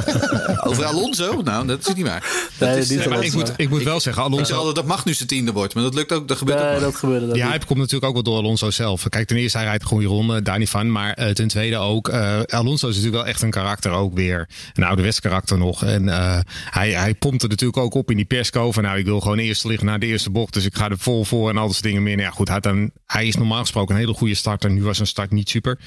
Over Alonso? Nou, dat is niet waar. Dat Nee, is, niet eh. Maar ik moet, ik moet wel zeggen, Alonso, dat mag nu zijn tiende wordt. Maar dat lukt ook, dat gebeurt ook maar. dat gebeurde dat Die niet. hype komt natuurlijk ook wel door Alonso zelf. Kijk, ten eerste, hij rijdt een goede ronde, daar niet van. Maar eh, ten tweede ook, eh, Alonso is natuurlijk wel echt een karakter ook weer. Een ouderwets karakter nog. En eh, hij, hij pompt er natuurlijk ook op in die persco. Van nou, ik wil gewoon eerst liggen naar de eerste bocht. Dus ik ga er vol voor en al dat soort dingen meer. Nou ja, goed, hij, had dan, hij is normaal gesproken een hele goede starter. Nu was zijn start niet super.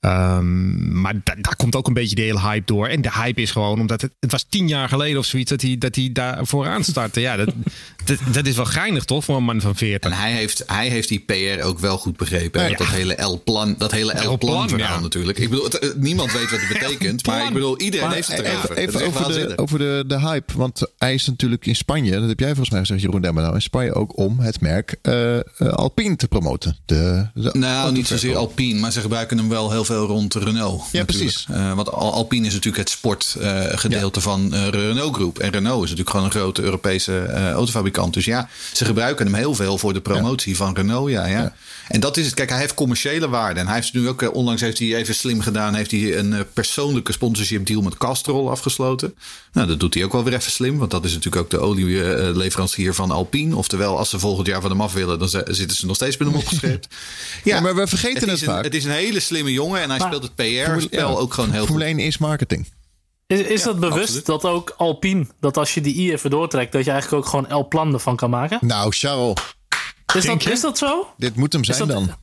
Ehm, maar da- daar komt ook een beetje de hele hype door. En de hype is gewoon, omdat het, het was tien jaar geleden of zoiets dat hij, dat hij daar vooraan startte. Ja, dat, dat, dat is wel geinig toch voor een man van 40. En hij heeft, hij heeft die PR ook wel goed begrepen. Ja. Dat hele L-plan, dat hele L-plan, verhaal ja. natuurlijk. Ik bedoel, het- het- niemand weet wat het betekent. maar ik bedoel, iedereen Maar heeft het erover. even over, de, over de, de hype. Want hij is natuurlijk in Spanje, dat heb jij volgens mij gezegd, Jeroen Demmerau, in Spanje ook om het merk eh, eh, Alpine te promoten. De, de Nou, niet zozeer Alpine, maar ze gebruiken hem wel heel veel rond Renault. Ja, natuurlijk. precies. Eh, want Al- Alpine is natuurlijk het sportgedeelte van eh Renault Groep. En Renault is natuurlijk gewoon een grote Europese eh, autofabrikant. Dus ja, ze gebruiken hem heel veel voor de promotie van Renault. Ja, ja. En dat is het. Kijk, hij heeft commerciële waarde. En hij heeft nu ook, eh, onlangs heeft hij even slim gedaan, heeft hij een eh, persoonlijke sponsorship deal met Castrol afgesloten. Nou, dat doet hij ook wel weer even slim. Want dat is natuurlijk ook de olieleverancier van Alpine. Oftewel, als ze volgend jaar van hem af willen, dan zitten ze nog steeds met hem opgeschreven. Ja, maar we vergeten het het, is, een, vaak. het is een hele slimme jongen en hij Maar- speelt het PR-spel Ja, ook gewoon heel Formule goed. 1 is marketing. Is, is dat bewust absoluut. dat ook Alpine, dat als je die i even doortrekt, dat je eigenlijk ook gewoon El Plan ervan kan maken? Nou, Charles, Is dat, is dat zo? dit moet hem zijn dat- dan.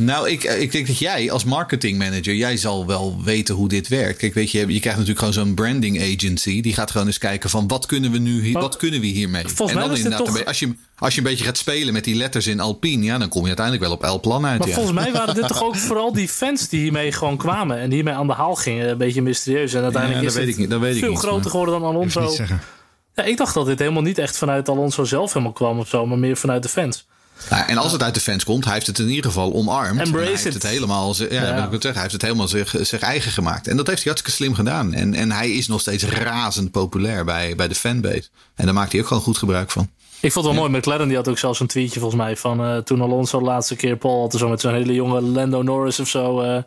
Nou, ik, ik denk dat jij als marketingmanager, jij zal wel weten hoe dit werkt. Kijk, weet je, je krijgt natuurlijk gewoon zo'n branding agency. Die gaat gewoon eens kijken van wat kunnen we nu hier, wat kunnen we hiermee? volgens en mij dan was dit inderdaad, toch- als, je, als je een beetje gaat spelen met die letters in Alpine, ja, dan kom je uiteindelijk wel op L-plan uit. Maar ja. volgens mij waren dit toch ook vooral die fans die hiermee gewoon kwamen en die hiermee aan de haal gingen. Een beetje mysterieus. En uiteindelijk Ja, is weet het ik niet, dat weet ik veel niet, groter geworden dan Ik Alonso. Ja, ik dacht dat dit helemaal niet echt vanuit Alonso zelf helemaal kwam of zo, maar meer vanuit de fans. Nou, en als het uit de fans komt, hij heeft het in ieder geval omarmd. En hij heeft it. het helemaal, ja, Ja. ik zeggen, hij heeft het helemaal zich, zich eigen gemaakt. En dat heeft hij hartstikke slim gedaan. En, en hij is nog steeds razend populair bij, bij de fanbase. En daar maakt hij ook gewoon goed gebruik van. Ik vond het wel mooi. McLaren die had ook zelfs een tweetje volgens mij van eh, toen Alonso de laatste keer Paul had. Zo met zo'n hele jonge Lando Norris of zo. eh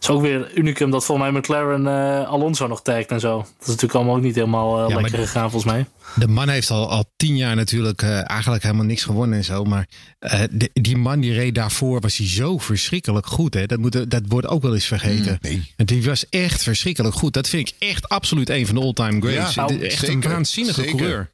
is ook weer unicum dat volgens mij McLaren eh, Alonso nog tagt en zo. Dat is natuurlijk allemaal ook niet helemaal Ja, lekker gegaan volgens mij. De man heeft al, al tien jaar natuurlijk eh, eigenlijk helemaal niks gewonnen en zo. Maar eh, de- die man die reed daarvoor was hij zo verschrikkelijk goed. Hè? Dat, moet, dat wordt ook wel eens vergeten. nee. En Die was echt verschrikkelijk goed. Dat vind ik echt absoluut een van de all-time greats. Ja, nou, echt een waanzinnige zeker. coureur.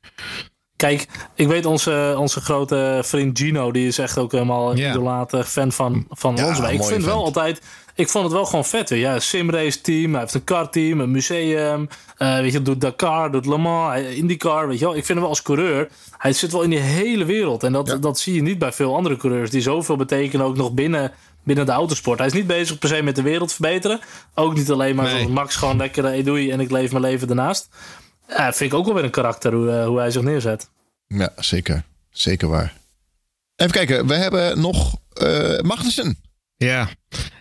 Kijk, ik weet onze, onze grote vriend Gino, die is echt ook helemaal een idolaat fan van, van Ja. Maar ik vind wel altijd, ik vond het wel gewoon vet. Weer. Ja, simrace team, hij heeft een karteam, een museum. eh, weet je, doet Dakar, doet Le Mans, IndyCar. Weet je wel. Ik vind hem wel als coureur, hij zit wel in die hele wereld. En dat, Ja. dat zie je niet bij veel andere coureurs die zoveel betekenen ook nog binnen, binnen de autosport. Hij is niet bezig per se met de wereld verbeteren. Ook niet alleen maar Nee. zoals Max gewoon lekker, eh, doei en ik leef mijn leven daarnaast. Ja, vind ik ook wel weer een karakter hoe, eh, hoe hij zich neerzet. Ja, zeker. Zeker waar. Even kijken, we hebben nog eh Magnussen. Ja,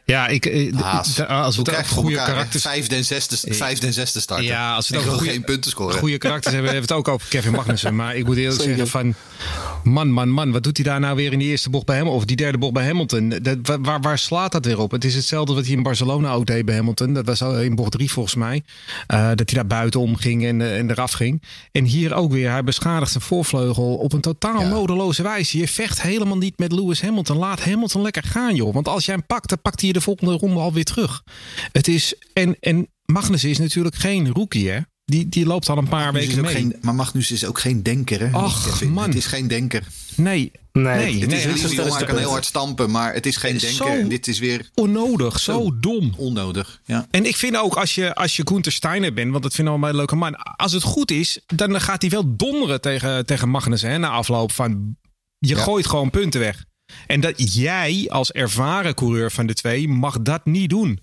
ja ik, eh, Haas. d- als we het voor goede karakters Vijfde en zesde, vijfde en zesde starten. Ja, als we gewoon goede- geen punten scoren. Goede karakters hebben, hebben we het ook over Kevin Magnussen. Maar ik moet eerlijk zeggen van... Man, man, man, wat doet hij daar nou weer in die eerste bocht bij Hamilton? Of die derde bocht bij Hamilton? Dat, wa- waar, waar slaat dat weer op? Het is hetzelfde wat hij in Barcelona ook deed bij Hamilton. Dat was al in bocht drie volgens mij. Eh, dat hij daar buitenom ging en, eh, en eraf ging. En hier ook weer. Hij beschadigt zijn voorvleugel op een totaal Ja. nodeloze wijze. Je vecht helemaal niet met Lewis Hamilton. Laat Hamilton lekker gaan, joh. Want als jij hem pakt, dan pakt hij je de volgende ronde alweer terug. Het is... En, en Magnussen is natuurlijk geen rookie, hè? Die, die loopt al een paar Magnus is weken ook mee. geen, maar Magnus is ook geen denker. Hè? Ach, Kevin. man. Het is geen denker. Nee, Nee, nee, het is nee, hij de kan heel hard stampen, maar het is geen Zo- denker. En dit is weer onnodig, zo, Zo. dom. onnodig. Ja. En ik vind ook als je, als je Gunther Steiner bent, want dat vinden we allemaal een leuke man. Als het goed is, dan gaat hij wel donderen tegen, tegen Magnussen hè, na afloop van je Ja. gooit gewoon punten weg. En dat jij als ervaren coureur van de twee mag dat niet doen.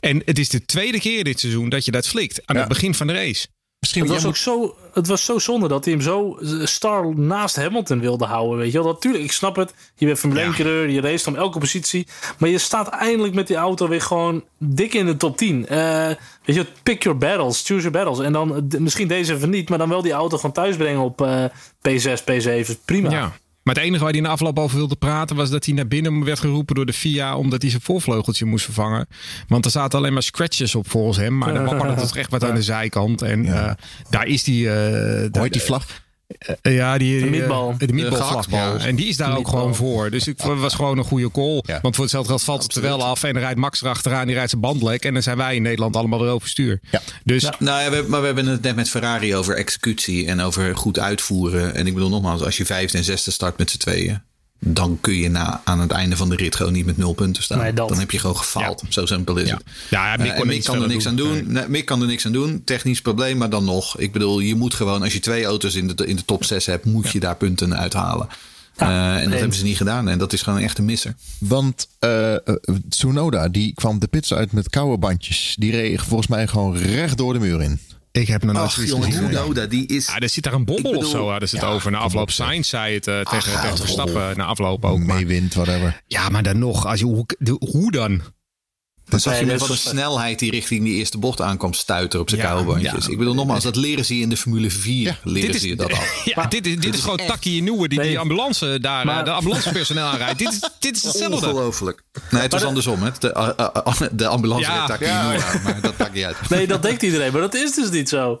En het is de tweede keer dit seizoen dat je dat flikt aan Ja. het begin van de race. Misschien Het was ook zo, het was zo zonde dat hij hem zo eh, star naast Hamilton wilde houden. Weet je wel, natuurlijk, ik snap het. Je bent Formule 1 coureur, je race om elke positie. Maar je staat eindelijk met die auto weer gewoon dik in de top 10. Eh, weet je, pick your battles, choose your battles. En dan eh, misschien deze even niet, maar dan wel die auto gewoon thuisbrengen op eh, P6, P7. Prima. Ja. Maar het enige waar hij in de afloop over wilde praten was dat hij naar binnen werd geroepen door de FIA omdat hij zijn voorvleugeltje moest vervangen. Want er zaten alleen maar scratches op volgens hem. Maar dan wapperde het echt wat aan de zijkant. En eh, daar is die. eh, heet die vlag? Eh, ja, die, De meatball. eh, de ja. En die is daar ook gewoon meatball. voor. Dus ik was gewoon een goede call. Want voor hetzelfde geld valt het er wel af. En dan rijdt Max erachteraan, die rijdt zijn band lek. En dan zijn wij in Nederland allemaal weer overstuur. Ja. Dus. Nou ja, we, maar we hebben het net met Ferrari over executie en over goed uitvoeren. En ik bedoel nogmaals, als je vijfde en zesde start met z'n tweeën, dan kun je na, aan het einde van de rit gewoon niet met nul punten staan. Nee, dat. Dan heb je gewoon gefaald. Zo simpel is ja, het. ja, Mick Eh, Mick kan er niks aan doen. Nee, Mick kan er niks aan doen. Technisch probleem, maar dan nog. Ik bedoel, je moet gewoon, als je twee auto's in de, in de top 6 hebt, moet je daar punten uithalen. Eh, en dat hebben ze niet gedaan. En dat is gewoon echt een misser. Want eh, Tsunoda, die kwam de pits uit met koude bandjes. Die reed volgens mij gewoon recht door de muur in. Ik heb nog nooit zoiets gezien. Die is... Ja, er zit daar een bobbel Ik of bedoel- zo. Hadden ze het Ja, over. Na afloop. Sainz zei het eh, tegen, Ach, tegen. Verstappen. Na afloop ook. Maar, Meewind, whatever. ja, maar dan nog. Als je, hoe, de- hoe dan? Dan zag je met wat snelheid die richting die eerste bocht aankwam stuiten op zijn Ja, koude bandjes. ja. Ik bedoel nogmaals, dat leren ze je in de Formule 4. Ja, leren dit is- ze je dat af. Ja, dit is, dit is gewoon Taki Nieuwe die Nee. die ambulance daar, Maar- eh, de ambulancepersoneel aanrijdt. Dit is, dit is hetzelfde. Ongelooflijk. Nee, het was de- andersom. Hè. De, uh, uh, de ambulance Ja. Taki maar dat maakt niet uit. Nee, dat denkt iedereen, maar dat is dus niet zo.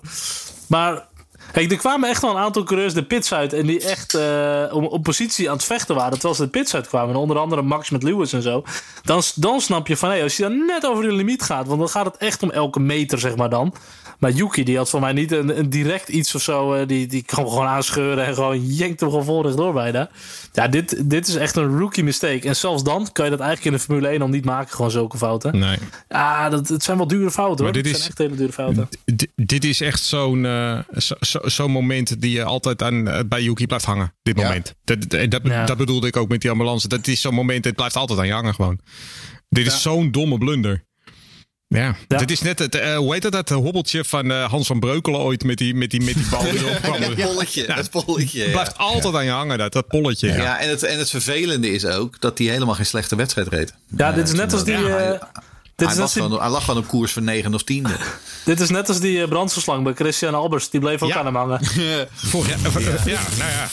Maar kijk, er kwamen echt wel een aantal coureurs de pits uit en die echt eh, om, op positie aan het vechten waren terwijl ze de pits uitkwamen. En onder andere Max met Lewis en zo. Dan, dan snap je van, hé, als je dan net over de limiet gaat, want dan gaat het echt om elke meter, zeg maar dan. Maar Yuki, die had voor mij niet een, een direct iets of zo. eh, die, die kwam gewoon aanscheuren en gewoon jenkt hem gewoon vol rechtdoor bijna. Ja, dit, dit is echt een rookie mistake. En zelfs dan kan je dat eigenlijk in de Formule 1 al niet maken, gewoon zulke fouten. Nee. Ja, dat, het zijn wel dure fouten hoor. Dit Het is- zijn echt hele dure fouten. Dit is echt zo'n eh, zo, zo- zo'n moment die je altijd aan, eh, bij Yuki blijft hangen. Dit Ja. moment. Dat, dat, dat, Ja. dat bedoelde ik ook met die ambulance. Dat is zo'n moment, het blijft altijd aan je hangen gewoon. Dit is zo'n domme blunder. Ja, Ja. dit is net het, eh, hoe heet dat, dat hobbeltje van eh, Hans van Breukelen ooit met die, met die, met die bal die erop kwam. Dat polletje. Dat polletje. Het ja. blijft altijd aan je hangen, dat, dat polletje. Ja, Ja. en, het, en het vervelende is ook dat hij helemaal geen slechte wedstrijd reed. Ja, dit is net als die... Ja, hij- eh, dit, Hij, was hij lag gewoon op koers van 9 of 10. dit is net als die eh, brandstofslang bij Christian Albers. Die bleef ook Ja. aan hem hangen. Ja, nou ja.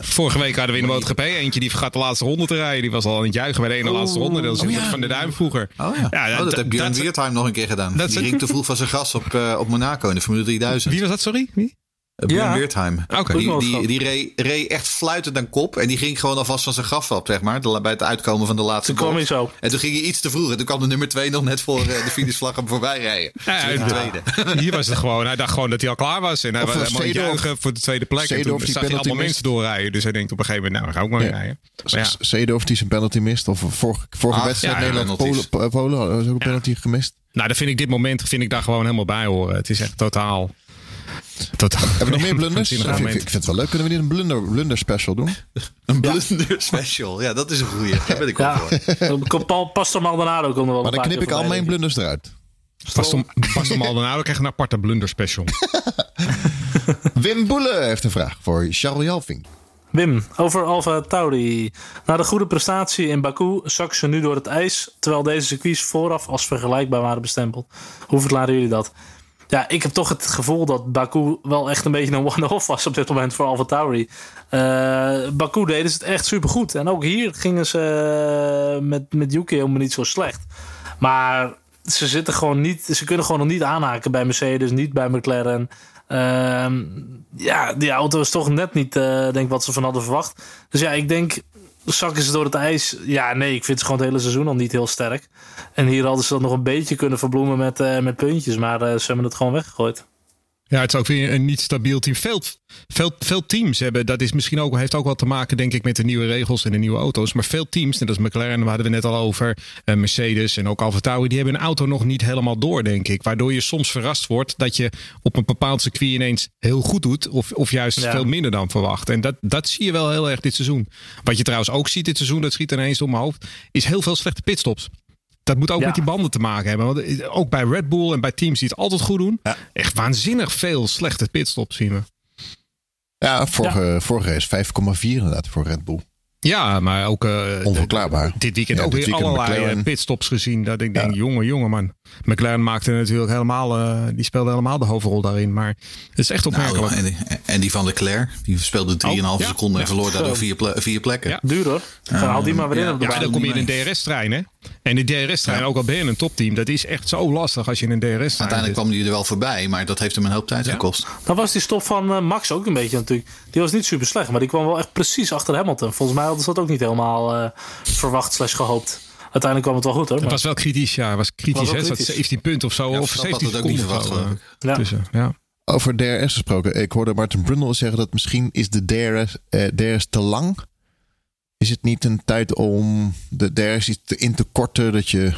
Vorige week hadden we in de MotoGP eentje die vergat de laatste ronde te rijden. Die was al aan het juichen bij de ene laatste ronde. Dat is Van de Duim vroeger. Oh ja, oh, dat, heeft Björn dat- Weertheim nog een keer gedaan. dat Die ging te vroeg van zijn gas op, eh, op Monaco in de Formule 3000. Wie was dat, sorry? Wie? Eh, Björn Ja. Weertheim. Oké. Die, die, die reed, reed echt fluitend aan kop. En die ging gewoon alvast van zijn gas af, zeg maar. bij het uitkomen van de laatste Toen kwam bocht. hij zo. En toen ging hij iets te vroeg. En toen kwam de nummer 2 nog net voor eh, de finishvlag hem voorbij rijden. Ja, ja, de ja. tweede. Hier was het gewoon. Hij dacht gewoon dat hij al klaar was. En hij Of was was helemaal juichen voor de tweede plek. En Seedorf toen die zag hij allemaal mensen doorrijden. Dus hij denkt op een gegeven moment, nou, ga ik ook maar rijden. Maar. Seedorf die zijn penalty mist. Of vorige, vorige wedstrijd ja, Nederland penalties. Polen, Polen hadden ze ook een penalty gemist. Nou, dan vind ik dit moment vind ik daar gewoon helemaal bij horen. Het is echt totaal... totaal Hebben we nog meer blunders? Ik vind, ik het wel leuk. Kunnen we niet een blunder, blunder special doen? Een blunder special. Ja, dat is een goeie. Daar ben ik wel Ja, voor. Paul- Pastor Maldonado komt er wel Maar dan knip ik al mijn blunders eruit. Pastor, Pastor Maldonado krijgt een aparte blunder special. Wim Boele heeft een vraag voor Charles Jalving. Wim, over Alfa Tauri. Na de goede prestatie in Baku zakken ze nu door het ijs, terwijl deze circuits vooraf als vergelijkbaar waren bestempeld. Hoe verklaren jullie dat? Ja, ik heb toch het gevoel dat Baku wel echt een beetje een one-off was op dit moment voor Alfa Tauri. Eh, Baku deden ze het echt supergoed. En ook hier gingen ze eh, met, met Yuki helemaal niet zo slecht. Maar ze zitten gewoon niet, ze kunnen gewoon nog niet aanhaken bij Mercedes, niet bij McLaren. Ehm, ja, die auto is toch net niet, eh, denk wat ze van hadden verwacht. Dus ja, ik denk, zakken ze door het ijs? Ja, nee, ik vind ze gewoon het hele seizoen al niet heel sterk. En hier hadden ze dat nog een beetje kunnen verbloemen met, eh, met puntjes, maar eh, ze hebben het gewoon weggegooid. Ja, het is ook weer een niet stabiel team. Veel, veel, veel teams hebben, dat is misschien ook, heeft ook wel te maken, denk ik, met de nieuwe regels en de nieuwe auto's. Maar veel teams, net als McLaren, daar hadden we net al over, eh, Mercedes en ook Alfa Tauri, die hebben een auto nog niet helemaal door, denk ik. Waardoor je soms verrast wordt dat je op een bepaald circuit ineens heel goed doet, of, of juist Ja. veel minder dan verwacht. En dat, dat zie je wel heel erg dit seizoen. Wat je trouwens ook ziet dit seizoen, dat schiet ineens door mijn hoofd, is heel veel slechte pitstops. Dat moet ook Ja. met die banden te maken hebben. Want eh, ook bij Red Bull en bij teams die het altijd goed doen. Ja. Echt waanzinnig veel slechte pitstops zien we. Ja, vorige, vorige race 5,4 inderdaad voor Red Bull. Ja, maar ook eh, Onverklaarbaar. dit weekend Ja, ook dit weer weekend allerlei McLaren. eh, pitstops gezien. Dat ik denk, Ja. jongen, jongen man. McLaren maakte natuurlijk helemaal, die speelde helemaal de hoofdrol daarin. Maar het is echt Nou, opmerkelijk. en, die, en die van Leclerc, die speelde 3,5 Oh, ja. seconden en Ja. verloor daardoor vier, ple- vier plekken. Ja. Duur hoor. Gewoon haal die maar weer in ja. op de ja, dan kom je in een DRS-trein, hè? En de DRS-trein, ook al ben je in een topteam, dat is echt zo lastig als je in een DRS-trein Uiteindelijk zit. kwam hij er wel voorbij, maar dat heeft hem een hoop tijd gekost. Dan was die stop van eh, Max ook een beetje natuurlijk. Die was niet super slecht, maar die kwam wel echt precies achter Hamilton. Volgens mij hadden ze dat ook niet helemaal eh, verwacht slash gehoopt. Uiteindelijk kwam het wel goed hoor. Het was wel kritisch, ja. Het was kritisch, Was hè? kritisch. 17 punten of zo. Ja, of Verstappen 17 had het ook niet verwacht. Ja. tussen, ja. Over DRS gesproken. Ik hoorde Martin Brundle zeggen dat misschien is de DRS, eh, DRS te lang. Is het niet een tijd om de iets te, in te korten? Dat je,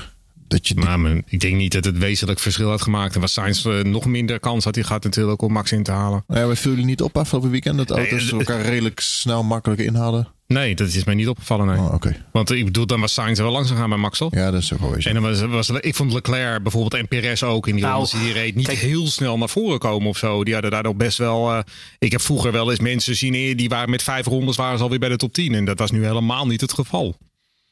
dat je Maar men- ik denk niet dat het wezenlijk verschil had gemaakt. En was Sainz eh, nog minder kans had hij gehad natuurlijk om Max in te halen. Nou ja, we viel jullie niet op afgelopen weekend dat Nee, auto's eh, elkaar redelijk snel makkelijk inhaalden? Nee, dat is mij niet opgevallen. Nee. Oh, oké. Want ik bedoel, dan was Sainz er wel langs gegaan bij Max, toch? Ja, dat is ook wel zo. En dan was, was, ik vond Leclerc bijvoorbeeld en Perez ook in die Nou, die reed niet kijk- heel snel naar voren komen of zo. Die hadden daar nog best wel. eh, ik heb vroeger wel eens mensen zien eh, die waren met vijf rondes waren ze alweer bij de top 10 en dat was nu helemaal niet het geval.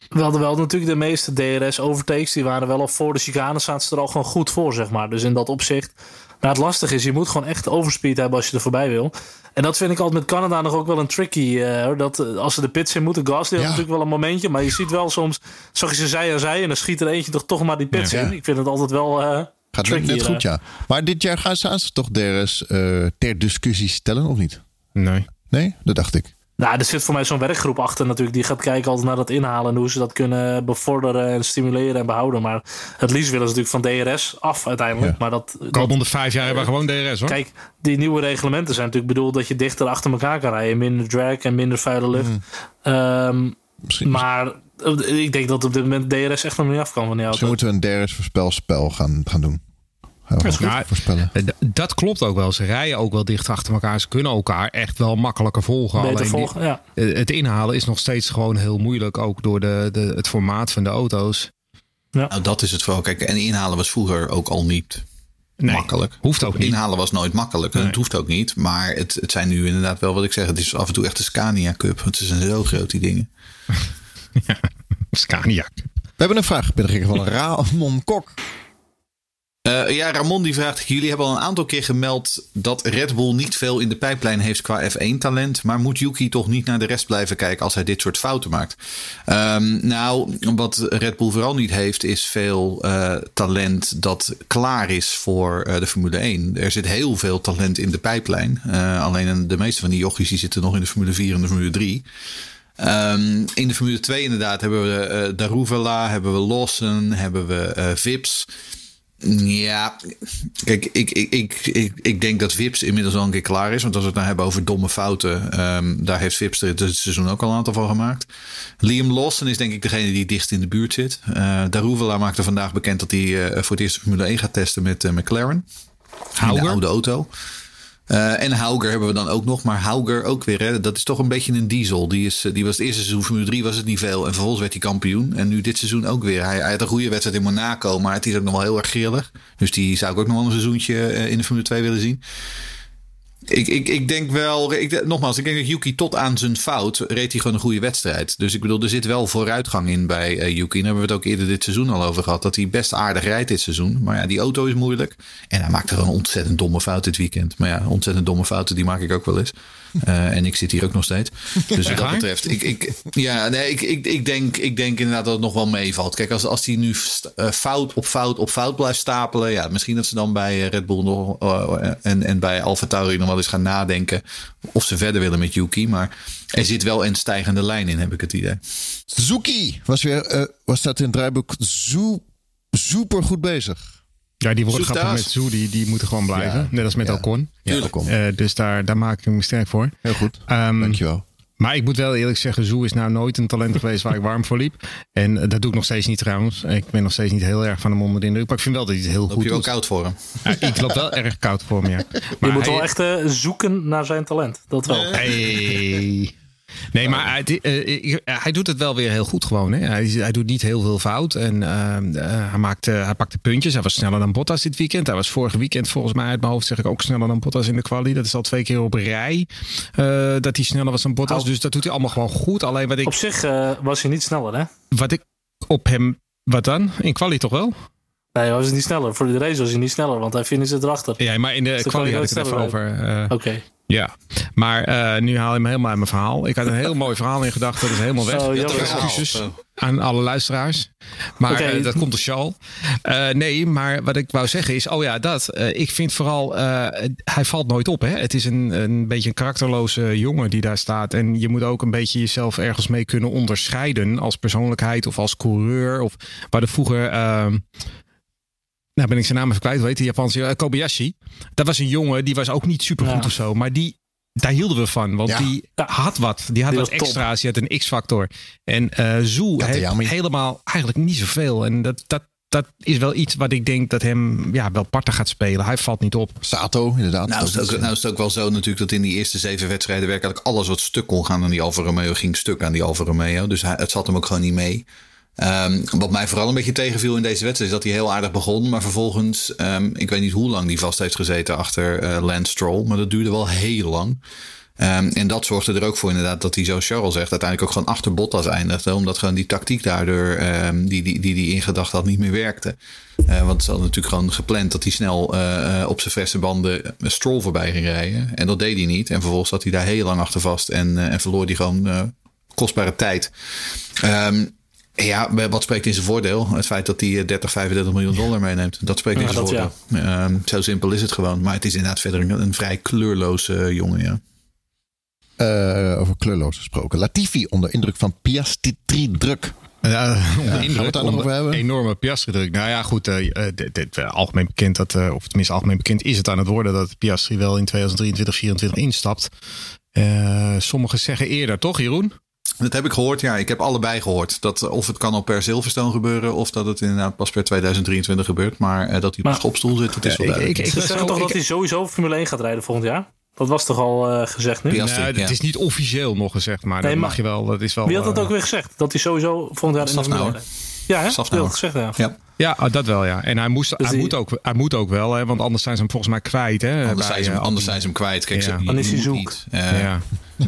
We hadden wel natuurlijk de meeste DRS-overtakes. Die waren wel al voor de chicane. Zaten ze er al gewoon goed voor, zeg maar. Dus in dat opzicht. Maar het lastige is, je moet gewoon echt overspeed hebben als je er voorbij wil. En dat vind ik altijd met Canada nog ook wel een tricky. eh, dat eh, als ze de pits in moeten, Gasly had Ja. natuurlijk wel een momentje. Maar je ziet wel soms, zag je ze zij en zij. En dan schiet er eentje toch, toch maar die pits Ja. in. Ik vind het altijd wel eh Gaat net, tricky. net goed, ja. Maar dit jaar gaan ze aan toch DRS eh, ter discussie stellen, of niet? Nee. Nee, dat dacht ik. Nou, er zit voor mij zo'n werkgroep achter natuurlijk. Die gaat kijken altijd naar dat inhalen. En hoe ze dat kunnen bevorderen en stimuleren en behouden. Maar het liefst willen ze natuurlijk van DRS af uiteindelijk. Ja. Maar dat, Komende vijf jaar hebben we gewoon DRS hoor. Kijk, die nieuwe reglementen zijn natuurlijk bedoeld dat je dichter achter elkaar kan rijden. Minder drag en minder vuile lucht. Mm. Ehm, Misschien, maar eh, ik denk dat op dit moment DRS echt nog niet af kan van die auto. misschien moeten we een DRS-voorspelspel gaan, gaan doen. Voorspellen. Eh, Dat klopt ook wel. Ze rijden ook wel dicht achter elkaar. Ze kunnen elkaar echt wel makkelijker volgen. Beter Alleen die- volgen, ja. eh, het inhalen is nog steeds gewoon heel moeilijk. Ook door de, de, het formaat van de auto's. Ja. Nou, dat is het vooral. Kijk, en inhalen was vroeger ook al niet Nee, makkelijk. hoeft ook niet. Inhalen was nooit makkelijk. Nee. Het hoeft ook niet. Maar het, het zijn nu inderdaad wel wat ik zeg. Het is af en toe echt de Scania Cup. Het zijn zo groot, die dingen. Scania. We hebben een vraag binnengekregen van Ramon Kok. Eh, ja, Ramon die vraagt, jullie hebben al een aantal keer gemeld dat Red Bull niet veel in de pijplijn heeft qua F1-talent. Maar moet Yuki toch niet naar de rest blijven kijken als hij dit soort fouten maakt? Ehm, nou, wat Red Bull vooral niet heeft, is veel eh, talent dat klaar is voor eh, de Formule 1. Er zit heel veel talent in de pijplijn. Alleen de meeste van die jochies die zitten nog in de Formule 4 en de Formule 3. Ehm, in de Formule 2 inderdaad hebben we Daruvela, hebben we Lawson, hebben we Vips. Ja, kijk, ik, ik, ik, ik, ik denk dat Vips inmiddels al een keer klaar is. Want als we het nou hebben over domme fouten, ehm, daar heeft Vips er dit seizoen ook al een aantal van gemaakt. Liam Lawson is denk ik degene die dichtst in de buurt zit. Uh, Daruvela maakte vandaag bekend dat hij eh, voor het eerst Formule 1 gaat testen met eh, McLaren. In de oude auto. Eh, en Hauger hebben we dan ook nog. Maar Hauger ook weer. Hè, dat is toch een beetje een diesel. Die, is, eh, die was het eerste seizoen Formule 3 was het niet veel. En vervolgens werd hij kampioen. En nu dit seizoen ook weer. Hij, hij had een goede wedstrijd in Monaco. Maar het is ook nog wel heel erg grillig. Dus die zou ik ook nog wel een seizoentje eh, in de Formule 2 willen zien. Ik, ik, ik denk wel, ik, nogmaals, ik denk dat Yuki tot aan zijn fout reed hij gewoon een goede wedstrijd. Dus ik bedoel, er zit wel vooruitgang in bij uh, Yuki. Daar hebben we het ook eerder dit seizoen al over gehad. Dat hij best aardig rijdt dit seizoen. Maar ja, die auto is moeilijk. En hij maakte gewoon een ontzettend domme fout dit weekend. Maar ja, ontzettend domme fouten, die maak ik ook wel eens. Uh, en ik zit hier ook nog steeds. Dus wat dat betreft, ik, ik, ja, nee, ik, ik, ik, denk, ik denk inderdaad dat het nog wel meevalt. Kijk, als, als hij nu uh, fout op fout op fout blijft stapelen. Ja, misschien dat ze dan bij Red Bull nog, uh, en, en bij Alfa Tauri nog wel eens gaan nadenken. Of ze verder willen met Yuki. Maar er zit wel een stijgende lijn in, heb ik het idee. Suzuki was weer, uh, was dat in het draaiboek zo, super goed bezig. Ja, die wordt grappig met Zoe, die, die moeten gewoon blijven. Ja, Net als met ja. Alcon. Ja, Alcon. Uh, dus daar, daar maak ik me sterk voor. Heel goed, um, dankjewel. Maar ik moet wel eerlijk zeggen, Zoe is nou nooit een talent geweest waar ik warm voor liep. En uh, dat doe ik nog steeds niet trouwens. Ik ben nog steeds niet heel erg van hem onder de indruk. Maar ik vind wel dat hij het heel loop goed je wel doet. koud voor hem? Ja, ik loop wel erg koud voor hem, ja. Maar je moet wel echt uh, zoeken naar zijn talent. Dat wel. Hey. Nee, maar hij, uh, hij, doet het wel weer heel goed gewoon. Hè? Hij, hij doet niet heel veel fout. En uh, hij, maakte, hij pakte puntjes. Hij was sneller dan Bottas dit weekend. Hij was vorige weekend volgens mij uit mijn hoofd zeg ik ook sneller dan Bottas in de quali. Dat is al twee keer op rij uh, dat hij sneller was dan Bottas. Oh. Dus dat doet hij allemaal gewoon goed. Alleen wat ik, op zich was hij niet sneller hè? Wat ik op hem... Wat dan? In quali toch wel? Nee, hij was niet sneller. Voor de race was hij niet sneller, want hij finishte erachter. Ja, maar in de, Dus quali had ik het even over. Uh, Oké. Okay. Ja, maar uh, nu haal je me helemaal uit mijn verhaal. Ik had een heel mooi verhaal in gedachten. Dat is helemaal weg. Zo, excuses aan alle luisteraars. Maar okay. uh, dat komt door Charles. Uh, nee, maar wat ik wou zeggen is... Oh ja, dat. ik vind vooral... hij valt nooit op. Hè? Het is een, een beetje een karakterloze jongen die daar staat. En je moet ook een beetje jezelf ergens mee kunnen onderscheiden. Als persoonlijkheid of als coureur. Of waar de vroeger... nou ben ik zijn naam even kwijt, weet je, Japanse uh, Kobayashi. Dat was een jongen, die was ook niet super goed ja. of zo, maar die, daar hielden we van, want ja. die had wat. Die had die wat extra's, die had een X-factor. En uh, Zoe heeft helemaal eigenlijk niet zoveel. En dat, dat, dat is wel iets wat ik denk dat hem ja, wel parten gaat spelen. Hij valt niet op. Sato, inderdaad. Nou is, het ook, nou is het ook wel zo natuurlijk dat in die eerste zeven wedstrijden werkelijk alles wat stuk kon gaan aan die Alfa Romeo ging stuk aan die Alfa Romeo. Dus hij, het zat hem ook gewoon niet mee. Um, wat mij vooral een beetje tegenviel in deze wedstrijd is dat hij heel aardig begon. Maar vervolgens, um, ik weet niet hoe lang die vast heeft gezeten achter uh, Lance Stroll. Maar dat duurde wel heel lang. Um, en dat zorgde er ook voor inderdaad dat hij, zoals Charles zegt, uiteindelijk ook gewoon achter Bottas eindigde. Omdat gewoon die tactiek daardoor, um, die hij die, die, die in gedachten had, niet meer werkte. Uh, want ze hadden natuurlijk gewoon gepland dat hij snel uh, op zijn frisse banden Stroll voorbij ging rijden. En dat deed hij niet. En vervolgens zat hij daar heel lang achter vast en, en verloor hij gewoon kostbare tijd. Um, ja, wat spreekt in zijn voordeel? Het feit dat hij 30, 35 miljoen dollar meeneemt. Dat spreekt in ja, zijn voordeel. Ja. Um, zo simpel is het gewoon. Maar het is inderdaad verder een, een vrij kleurloze uh, jongen, ja. Uh, over kleurloos gesproken. Latifi onder indruk van Piastri-druk. Ja, onder ja, indruk, het daar nog over hebben? Enorme Piastri-druk. Nou ja, goed. Uh, dit, dit, uh, algemeen bekend, dat, uh, of tenminste algemeen bekend is het aan het worden... dat Piastri wel in 2023, 2024 instapt. sommigen zeggen eerder, toch Jeroen? Dat heb ik gehoord, ja. Ik heb allebei gehoord. Dat of het kan al per Silverstone gebeuren... of dat het inderdaad pas per 2023 gebeurt. Maar uh, dat hij op de schopstoel zit, dat is wel duidelijk. Ik, ik, ik Ze zeggen toch dat hij sowieso Formule 1 gaat rijden volgend jaar? Dat was toch al uh, gezegd nu? Nou, het is niet officieel nog gezegd, maar nee, dat mag je wel. Dat is wel wie had dat ook weer gezegd? Dat hij sowieso volgend jaar in de Formule 1 Ja, hè? Dat gezegd, ja. Ja, Ja, oh, dat wel, ja. En hij, moest, Dus hij, die- moet, ook, hij moet ook wel, hè, want anders zijn ze hem volgens mij kwijt. Hè, anders, bij, zijn ze hem, eh, anders zijn ze hem kwijt. Kijk, Ja. ze, Dan is hij zoek. niet. Eh, Ja.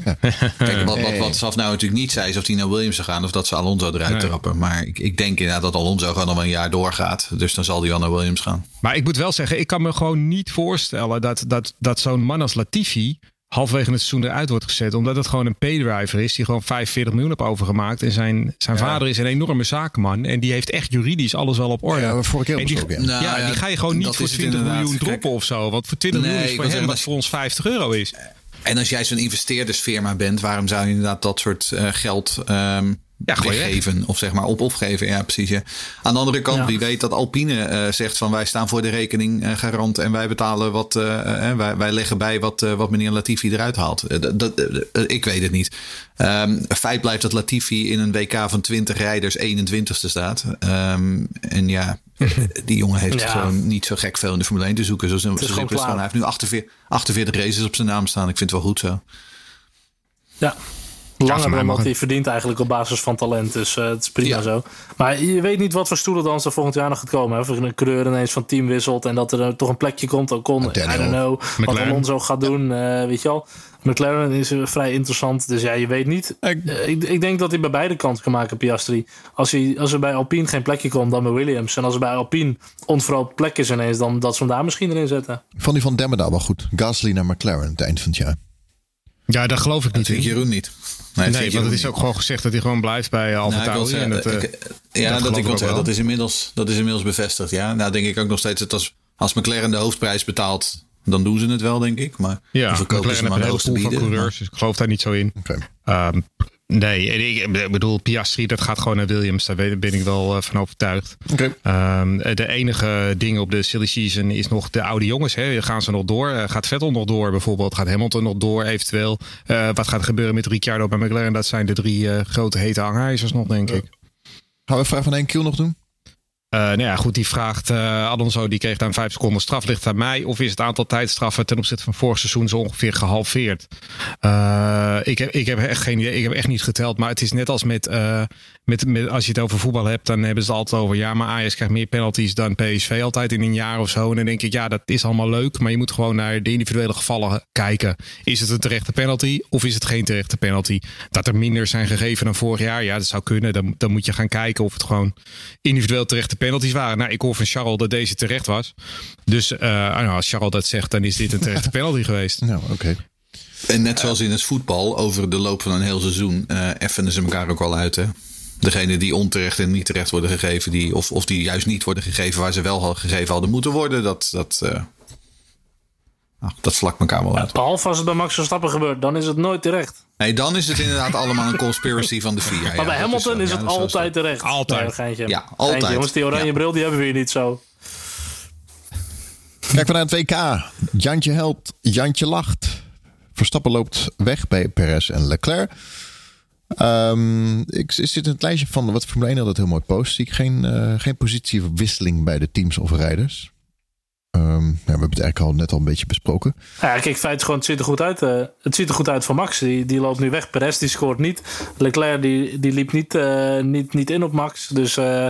Kijk, wat, wat, wat Saf nou natuurlijk niet zei, is of hij naar Williams zou gaan of dat ze Alonso eruit Nee. trappen. Maar ik, ik denk inderdaad dat Alonso gewoon nog een jaar doorgaat. Dus dan zal hij wel naar Williams gaan. Maar ik moet wel zeggen, ik kan me gewoon niet voorstellen dat, dat, dat zo'n man als Latifi halverwege het seizoen eruit wordt gezet. Omdat het gewoon een paydriver is die gewoon 45 miljoen heeft overgemaakt. En zijn, zijn vader is een enorme zakenman. En die heeft echt juridisch alles wel op orde. Ja, vorige keer en die, ja. ja, Nou, ja, die ga je gewoon niet voor is het 20 inderdaad. miljoen droppen Kijk, of zo. Want voor 20 Nee, miljoen is voor hem wat voor ons 50 euro is. En als jij zo'n investeerdersfirma bent, waarom zou je inderdaad dat soort eh, geld ehm Ja, weggeven? Of zeg maar op opgeven? Ja, precies. Ja. Aan de andere kant, Ja. wie weet dat Alpine eh, zegt van wij staan voor de rekening eh, garant en wij betalen wat, eh, wij, wij leggen bij wat, wat meneer Latifi eruit haalt. Dat, dat- ik weet het niet. Ehm, feit blijft dat Latifi in een WK van 20 rijders 21ste staat. Ehm, en ja, die jongen heeft Ja. gewoon niet zo gek veel in de Formule 1 te zoeken. Zo, simpel. Hij heeft nu 48, 48 races op zijn naam staan. Ik vind het wel goed zo. Ja. Langer dan wat hij verdient eigenlijk op basis van talent. Dus eh, het is prima Ja. zo. Maar je weet niet wat voor stoelendans er volgend jaar nog gaat komen. Hè? Of een coureur ineens van team wisselt en dat er eh, toch een plekje komt. Ocon, I Daniel. don't know. Wat McLaren. Alonso gaat doen, eh, weet je wel. McLaren is vrij interessant. Dus ja, je weet niet. Ik- ik, ik denk dat hij bij beide kanten kan maken, Piastri. Als, hij, als er bij Alpine geen plekje komt, dan bij Williams. En als er bij Alpine onverhoopt plek is ineens, dan dat ze hem daar misschien erin zetten. Vond die van Demmerdaal wel goed. Gasly naar McLaren het eind van het jaar. Ja, daar geloof ik Dat niet vind ik in. Jeroen niet. Nee, want vind het is ook gewoon gezegd dat hij gewoon blijft bij Alfa Nou, ik wil Tauri. zeggen, en dat, eh, ik- ja, dat ik wil zeggen, wel. dat is, inmiddels, dat is inmiddels bevestigd. Ja, nou denk ik ook nog steeds dat als, als McLaren de hoofdprijs betaalt, dan doen ze het wel, denk ik. Maar ja, verkopen McLaren ze heeft maar een de hoogste pool van bieden. coureurs, dus ik geloof daar niet zo in. Oké. Ehm, nee, en ik, bedoel, Piastri, dat gaat gewoon naar Williams. Daar ben ik wel eh, van overtuigd. Oké. Ehm, de enige ding op de silly season is nog de oude jongens. Hè. Gaan ze nog door? Eh, gaat Vettel nog door bijvoorbeeld? Gaat Hamilton nog door eventueel? Eh, wat gaat er gebeuren met Ricciardo bij McLaren? Dat zijn de drie grote hete hangijzers nog, denk ik. Gaan we vraag van Henk Kiel nog doen? Eh, nou ja, goed, die vraagt eh Alonso, die kreeg dan vijf seconden straf. Ligt aan mij of is het aantal tijdstraffen ten opzichte van vorig seizoen zo ongeveer gehalveerd? Eh, ik, heb, ik heb echt geen idee, ik heb echt niet geteld. Maar het is net als met, met, met als je het over voetbal hebt, dan hebben ze altijd over ja, maar Ajax krijgt meer penalties dan PSV altijd in een jaar of zo. En dan denk ik, ja, dat is allemaal leuk, maar je moet gewoon naar de individuele gevallen kijken. Is het een terechte penalty of is het geen terechte penalty? Dat er minder zijn gegeven dan vorig jaar, ja, dat zou kunnen. Dan, dan moet je gaan kijken of het gewoon individueel terechte penalties waren. Nou, ik hoor van Charles dat deze terecht was. Dus eh, nou, als Charles dat zegt, dan is dit een terechte penalty geweest. Nou, oké. En net zoals in het voetbal, over de loop van een heel seizoen, eh effenen ze elkaar ook al uit. Hè? Degene die onterecht en niet terecht worden gegeven, die, of, of die juist niet worden gegeven waar ze wel gegeven hadden moeten worden, dat, dat, eh, nou, dat vlakt elkaar wel uit. Behalve als het bij Max Verstappen gebeurt, dan is het nooit terecht. Nee, dan is het inderdaad allemaal een conspiracy van de vier. Ja, Maar bij Hamilton zo. is, Ja, het altijd terecht. Altijd. Nee, geintje. Ja, Geintje, altijd. jongens, die oranje Ja. bril die hebben we hier niet zo. We naar het WK. Jantje helpt, Jantje lacht. Verstappen loopt weg bij Perez en Leclerc. Ehm, ik ik zit in het lijstje van wat Formule 1 altijd heel mooi post. Zie ik geen, eh, geen positieverwisseling bij de teams of rijders. Ehm, ja, we hebben het eigenlijk al net al een beetje besproken. Ja, kijk, feit is gewoon, het ziet er goed uit. eh, het ziet er goed uit voor Max. Die, die loopt nu weg. Perez die scoort niet. Leclerc die, die liep niet, eh, niet, niet in op Max. Dus eh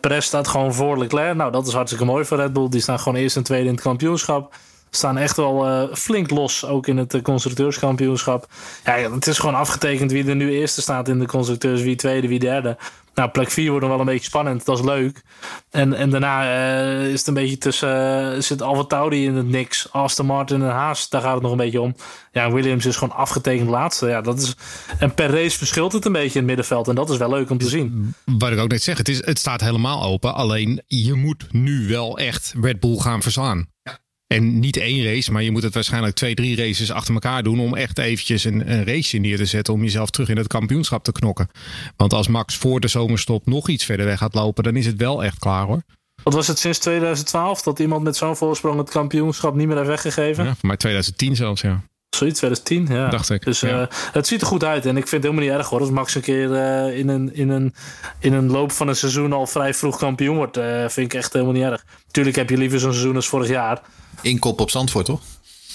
Perez staat gewoon voor Leclerc. Nou, dat is hartstikke mooi voor Red Bull. Die staan gewoon eerst en tweede in het kampioenschap. Staan echt wel flink los, ook in het constructeurskampioenschap. Ja, het is gewoon afgetekend wie er nu eerste staat in de constructeurs, wie tweede, wie derde. Nou, plek 4 wordt nog wel een beetje spannend, dat is leuk. En, en daarna eh, is het een beetje tussen, eh, zit Alfa Tauri in het niks. Aston Martin en Haas, daar gaat het nog een beetje om. Ja, Williams is gewoon afgetekend laatste. Ja, dat is, en per race verschilt het een beetje in het middenveld. En dat is wel leuk om te zien. Wat ik ook net zeg, het, is, het staat helemaal open. Alleen je moet nu wel echt Red Bull gaan verslaan. En niet één race, maar je moet het waarschijnlijk twee, drie races achter elkaar doen. Om echt eventjes een, een race neer te zetten. Om jezelf terug in het kampioenschap te knokken. Want als Max voor de zomerstop nog iets verder weg gaat lopen. Dan is het wel echt klaar hoor. Wat was het sinds 2012 dat iemand met zo'n voorsprong het kampioenschap niet meer heeft weggegeven? Ja, mij 2010 zelfs, ja. Zoiets, 2010, ja. Dacht ik, Dus ja. eh, het ziet er goed uit. En ik vind het helemaal niet erg hoor. Als Max een keer eh, in, een, in, een, in een loop van een seizoen al vrij vroeg kampioen wordt, eh, vind ik echt helemaal niet erg. Tuurlijk heb je liever zo'n seizoen als vorig jaar. Inkop op Zandvoort, toch?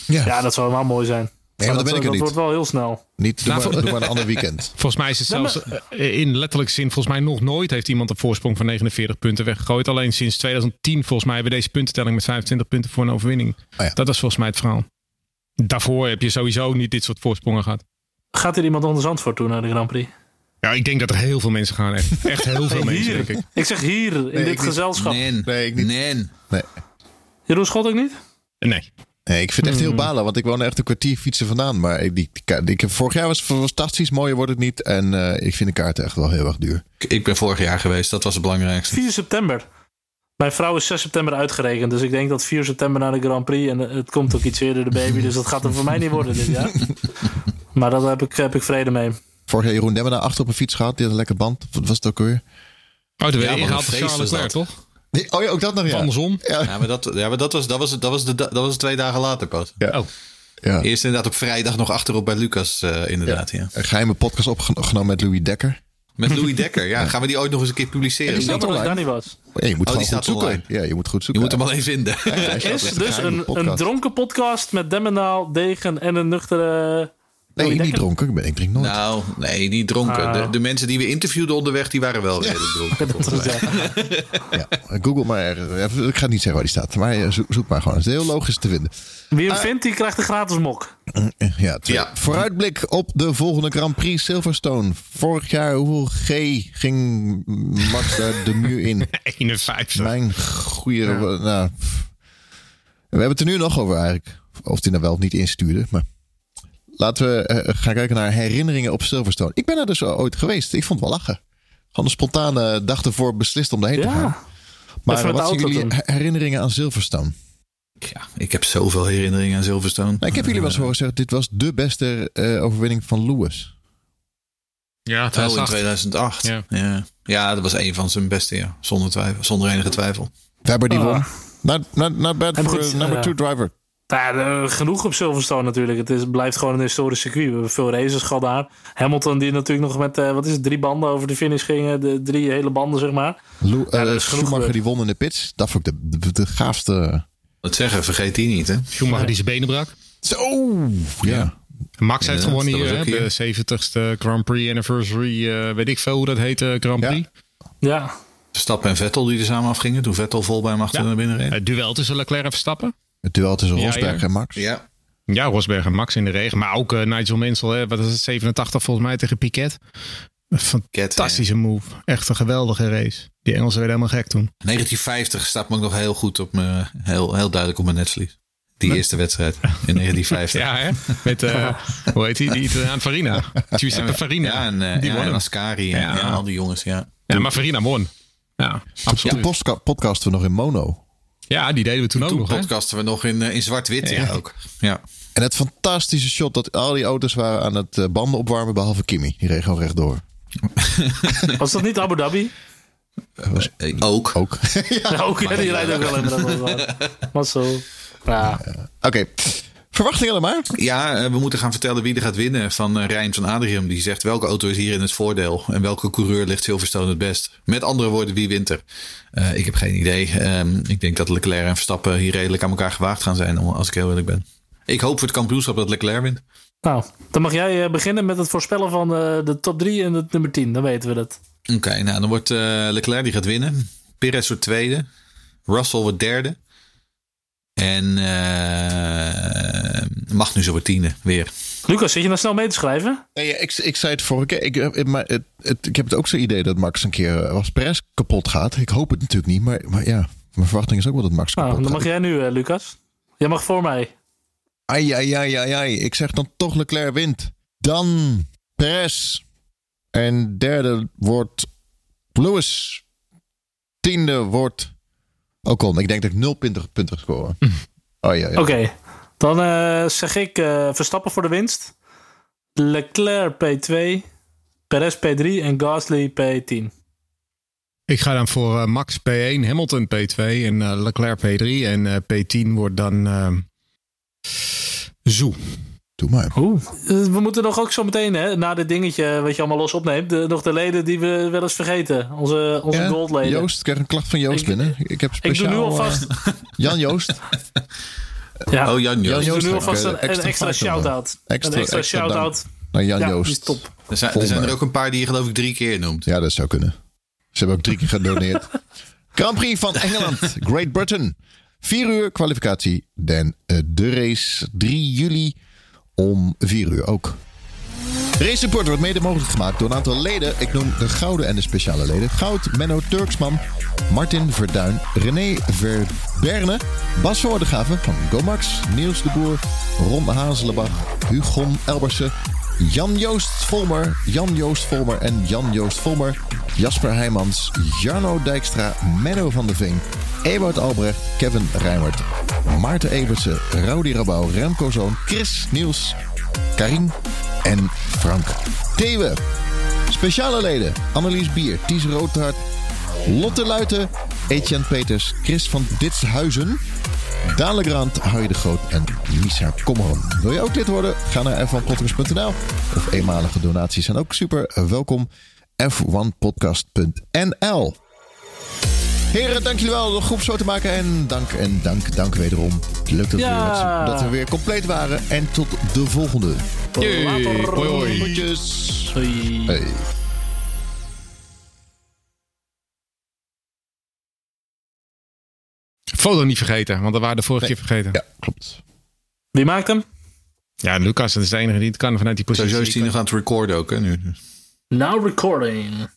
Ja, dat zou helemaal mooi zijn. Nee, maar dan ben ik er dat niet. wordt wel heel snel. Niet, doe, Nou, maar, voor- doe maar een ander weekend. Volgens mij is het Ja, maar- zelfs eh, in letterlijke zin, volgens mij nog nooit heeft iemand een voorsprong van 49 punten weggegooid. Alleen sinds 2010, volgens mij, hebben we deze puntentelling met 25 punten voor een overwinning. Oh ja. Dat was volgens mij het verhaal. Daarvoor heb je sowieso niet dit soort voorsprongen gehad. Gaat er iemand onder Zandvoort toe naar de Grand Prix? Ja, ik denk dat er heel veel mensen gaan. Echt, echt heel veel Nee, mensen, denk ik. Ik zeg hier, in dit gezelschap. Nee, Nee, ik niet. nee. Nee. Jeroen Schot ook niet? Nee. Nee, ik vind het echt Hmm. heel balen, want ik woon echt een kwartier fietsen vandaan. Maar ik, die, die, ik vorig jaar was het fantastisch, mooier wordt het niet. En eh, ik vind de kaarten echt wel heel erg duur. Ik- Ik ben vorig jaar geweest, dat was het belangrijkste. 4 september. Mijn vrouw is 6 september uitgerekend. Dus ik denk dat 4 september naar de Grand Prix. En eh, het komt ook iets eerder, de baby. Dus dat gaat er voor mij niet worden dit jaar. Maar daar heb ik, heb ik vrede mee. Vorig jaar Jeroen Demmer daar achter op een fiets gehad. Die had een lekker band. Wat was het ook weer? Oh, de Ja, ingehaald feest Charles Leclerc, toch? Nee, oh ja, ook dat nog, ja. andersom? Ja, maar dat, ja, maar dat, was, dat, was, dat, was de, dat was twee dagen later pas. Ja. Oh. ja. Eerst inderdaad op vrijdag nog achterop bij Lucas, eh, inderdaad. Ja. Een geheime podcast opgenomen met Louis Dekker. Met Louis Dekker. Ja, gaan we die ooit nog eens een keer publiceren? Ik dat daar niet was. Ja, je moet Oh, gewoon die goed staat zoeken. online. Ja, je moet goed Je zoeken. moet hem alleen vinden. Er is dus een, een dronken podcast met Demmenaal, Degen en een nuchtere... Nee, niet dronken. Ik, ben, ik drink nooit. Nou, nee, niet dronken. Ah. De, de mensen die we interviewden onderweg, die waren wel redelijk dronken. Ja, Google maar. ergens. Ik ga niet zeggen waar die staat. Maar eh, zoek, zoek maar gewoon. Het is heel logisch te vinden. Wie hem vindt, die krijgt een gratis mok. Ja, twee. Ja. Vooruitblik op de volgende Grand Prix Silverstone. Vorig jaar, hoeveel G ging Max daar de muur in? 51. Mijn goede... Nou, we hebben het er nu nog over eigenlijk. Of die nou wel of niet instuurde. Maar laten we eh, gaan kijken naar herinneringen op Silverstone. Ik ben er dus ooit geweest. Ik vond het wel lachen. Gewoon een spontane dag ervoor beslist om daarheen te gaan. Ja. Maar wat zijn jullie doen. herinneringen aan Silverstone? Ja, ik heb zoveel herinneringen aan Silverstone. Nou, ik heb jullie wel eens horen zeggen, dit was de beste eh, overwinning van Lewis. Ja, Oh, in 2008. 2008. Ja. Ja. Ja. dat was een van zijn beste, ja. Zonder, twijfel, zonder enige twijfel. Webber die Ah. won. Not, not, not bad goed, number two driver. Ja, eh, genoeg op Silverstone natuurlijk. Het is, blijft gewoon een historisch circuit. We hebben veel races gehad daar. Hamilton die natuurlijk nog met, eh, wat is het, drie banden over de finish gingen. De drie hele banden, zeg maar. Ja, eh, Schumacher die won in de pits. Dat vond ik de, de, de gaafste. Dat zeggen, vergeet die niet, hè? Schumacher die zijn benen brak. Zo, ja. Max heeft gewonnen hier, hè, de 70ste Grand Prix Anniversary. eh, weet ik veel hoe dat heet, eh, Grand. Prix. Ja, Verstappen en Vettel die er samen afgingen. Toen Vettel vol bij hem achter Ja. naar binnen reed. Het duel tussen Leclerc en Verstappen. Het duel tussen Rosberg ja. en Max. Ja. Ja, Rosberg en Max in de regen. Maar ook eh, Nigel Mansell, hè, wat is het, 87 volgens mij tegen Piquet. Een fantastische move. Echt een geweldige race. Die Engelsen werden helemaal gek toen. 1950 staat me ook nog heel goed op me, heel, heel duidelijk op mijn netvlies. Die eerste wedstrijd in 1950. Ja, hè? Met, eh, hoe heet die? Die Italiaan Farina. Giuseppe Farina. Ja, en, eh, die ja, won en hem. Ascari en Ja. al die jongens. Ja. Ja, maar Farina won. Ja, De absoluut. postka- podcasten we nog in mono. Ja, die deden we toen ook Toen nog. Hè? podcasten we nog in, eh, in zwart-wit ja. Ja. ook. Ja. En het fantastische shot dat al die auto's waren aan het eh, banden opwarmen, behalve Kimi. Die reed gewoon rechtdoor. was dat niet Abu Dhabi? Eh, ook. Ook. Ja, ook. Ja, die rijdt ook wel even. dat was. Was zo. Ja, Oké, verwachtingen dan maar. Ja, eh, we moeten gaan vertellen wie er gaat winnen van eh, Rijn van Adrium. Die zegt welke auto is hier in het voordeel en welke coureur ligt Silverstone het best. Met andere woorden, wie wint er? Eh, ik heb geen idee. Ehm, ik denk dat Leclerc en Verstappen hier redelijk aan elkaar gewaagd gaan zijn, als ik heel eerlijk ben. Ik hoop voor het kampioenschap dat Leclerc wint. nou, dan mag jij beginnen met het voorspellen van eh, de top 3 en het nummer 10. Dan weten we dat. Oké, nou dan wordt eh, Leclerc die gaat winnen. Perez wordt tweede. Russell wordt derde. En eh Magnussen wordt tiende, weer. Lucas, zit je nou snel mee te schrijven? Nee, ja, ik, ik zei het vorige keer. Ik, eh, maar het, het, ik heb het ook zo'n idee dat Max een keer eh, als Perez kapot gaat. Ik hoop het natuurlijk niet. Maar, maar ja, mijn verwachting is ook wel dat Max kapot Nou, dan gaat. mag jij nu, eh, Lucas. Jij mag voor mij. Ai, ai, ai, ai, ai. Ik zeg dan toch Leclerc wint. Dan Perez. En derde wordt Lewis. Tiende wordt Ocon. Ik denk dat ik nul punten, punten ga scoren. Oh ja, ja. Oké, dan eh, zeg ik eh, Verstappen voor de winst. Leclerc P2. Perez P3 en Gasly P10. Ik ga dan voor eh, Max P1, Hamilton P2 en Leclerc P3. En eh, P10 wordt dan uh, Zoe. Doe maar. Oeh. Eh, we moeten nog ook zo meteen, hè, na dit dingetje wat je allemaal los opneemt, de, nog de leden die we wel eens vergeten. Onze, onze Ja, goldleden. Joost, ik krijg een klacht van Joost Ik- binnen. Ik heb ik doe speciaal... nu alvast. eh, Jan Joost. Ja. Oh, Jan Jan Joost. We Joost. doen alvast eh, een, een extra shout-out. Extra- een extra, shout-out. Nou, Jan Ja, die Joost. is top. Er zijn, er zijn er ook een paar die je geloof ik drie keer noemt. Ja, dat zou kunnen. Ze hebben ook drie keer gedoneerd. Grand Prix van Engeland, Great Britain. Vier uur kwalificatie. Dan de race 3 juli om vier uur ook. Race Support wordt mede mogelijk gemaakt door een aantal leden. Ik noem de gouden en de speciale leden. Goud, Menno Turksman, Martin Verduin, René Verberne, Bas van Gomax, Niels de Boer, Ron Hazelenbach, Hugon Elbersen, Jan-Joost Volmer, Jan-Joost Volmer en Jan-Joost Volmer, Jasper Heijmans, Jarno Dijkstra, Menno van der Veen, Ewout Albrecht, Kevin Rijmert, Maarten Evertsen, Rowdy Rabouw, Remco Zoon, Chris Niels, Karin en Frank Thewe. Speciale leden Annelies Bier, Ties Roodhart, Lotte Luiten, Etienne Peters, Chris van Ditshuizen, Daan Legrand, Harry de Groot en Lisa Kommeron. Wil je ook lid worden? Ga naar f1podcast.nl of eenmalige donaties zijn ook super welkom. f1podcast.nl Heren, dank jullie wel de groep zo te maken. En dank en dank, dank wederom. Leuk dat, Ja. we, weer, dat we weer compleet waren. En tot de volgende. Later. Hoi, hoi. Groetjes. Hoi. Foto niet vergeten, want dat waren de vorige keer vergeten. Ja, klopt. Wie maakt hem? Ja, Lucas, dat is de enige die het kan vanuit die positie. Sowieso is hij nog aan het recorden ook hè, nu. Now recording.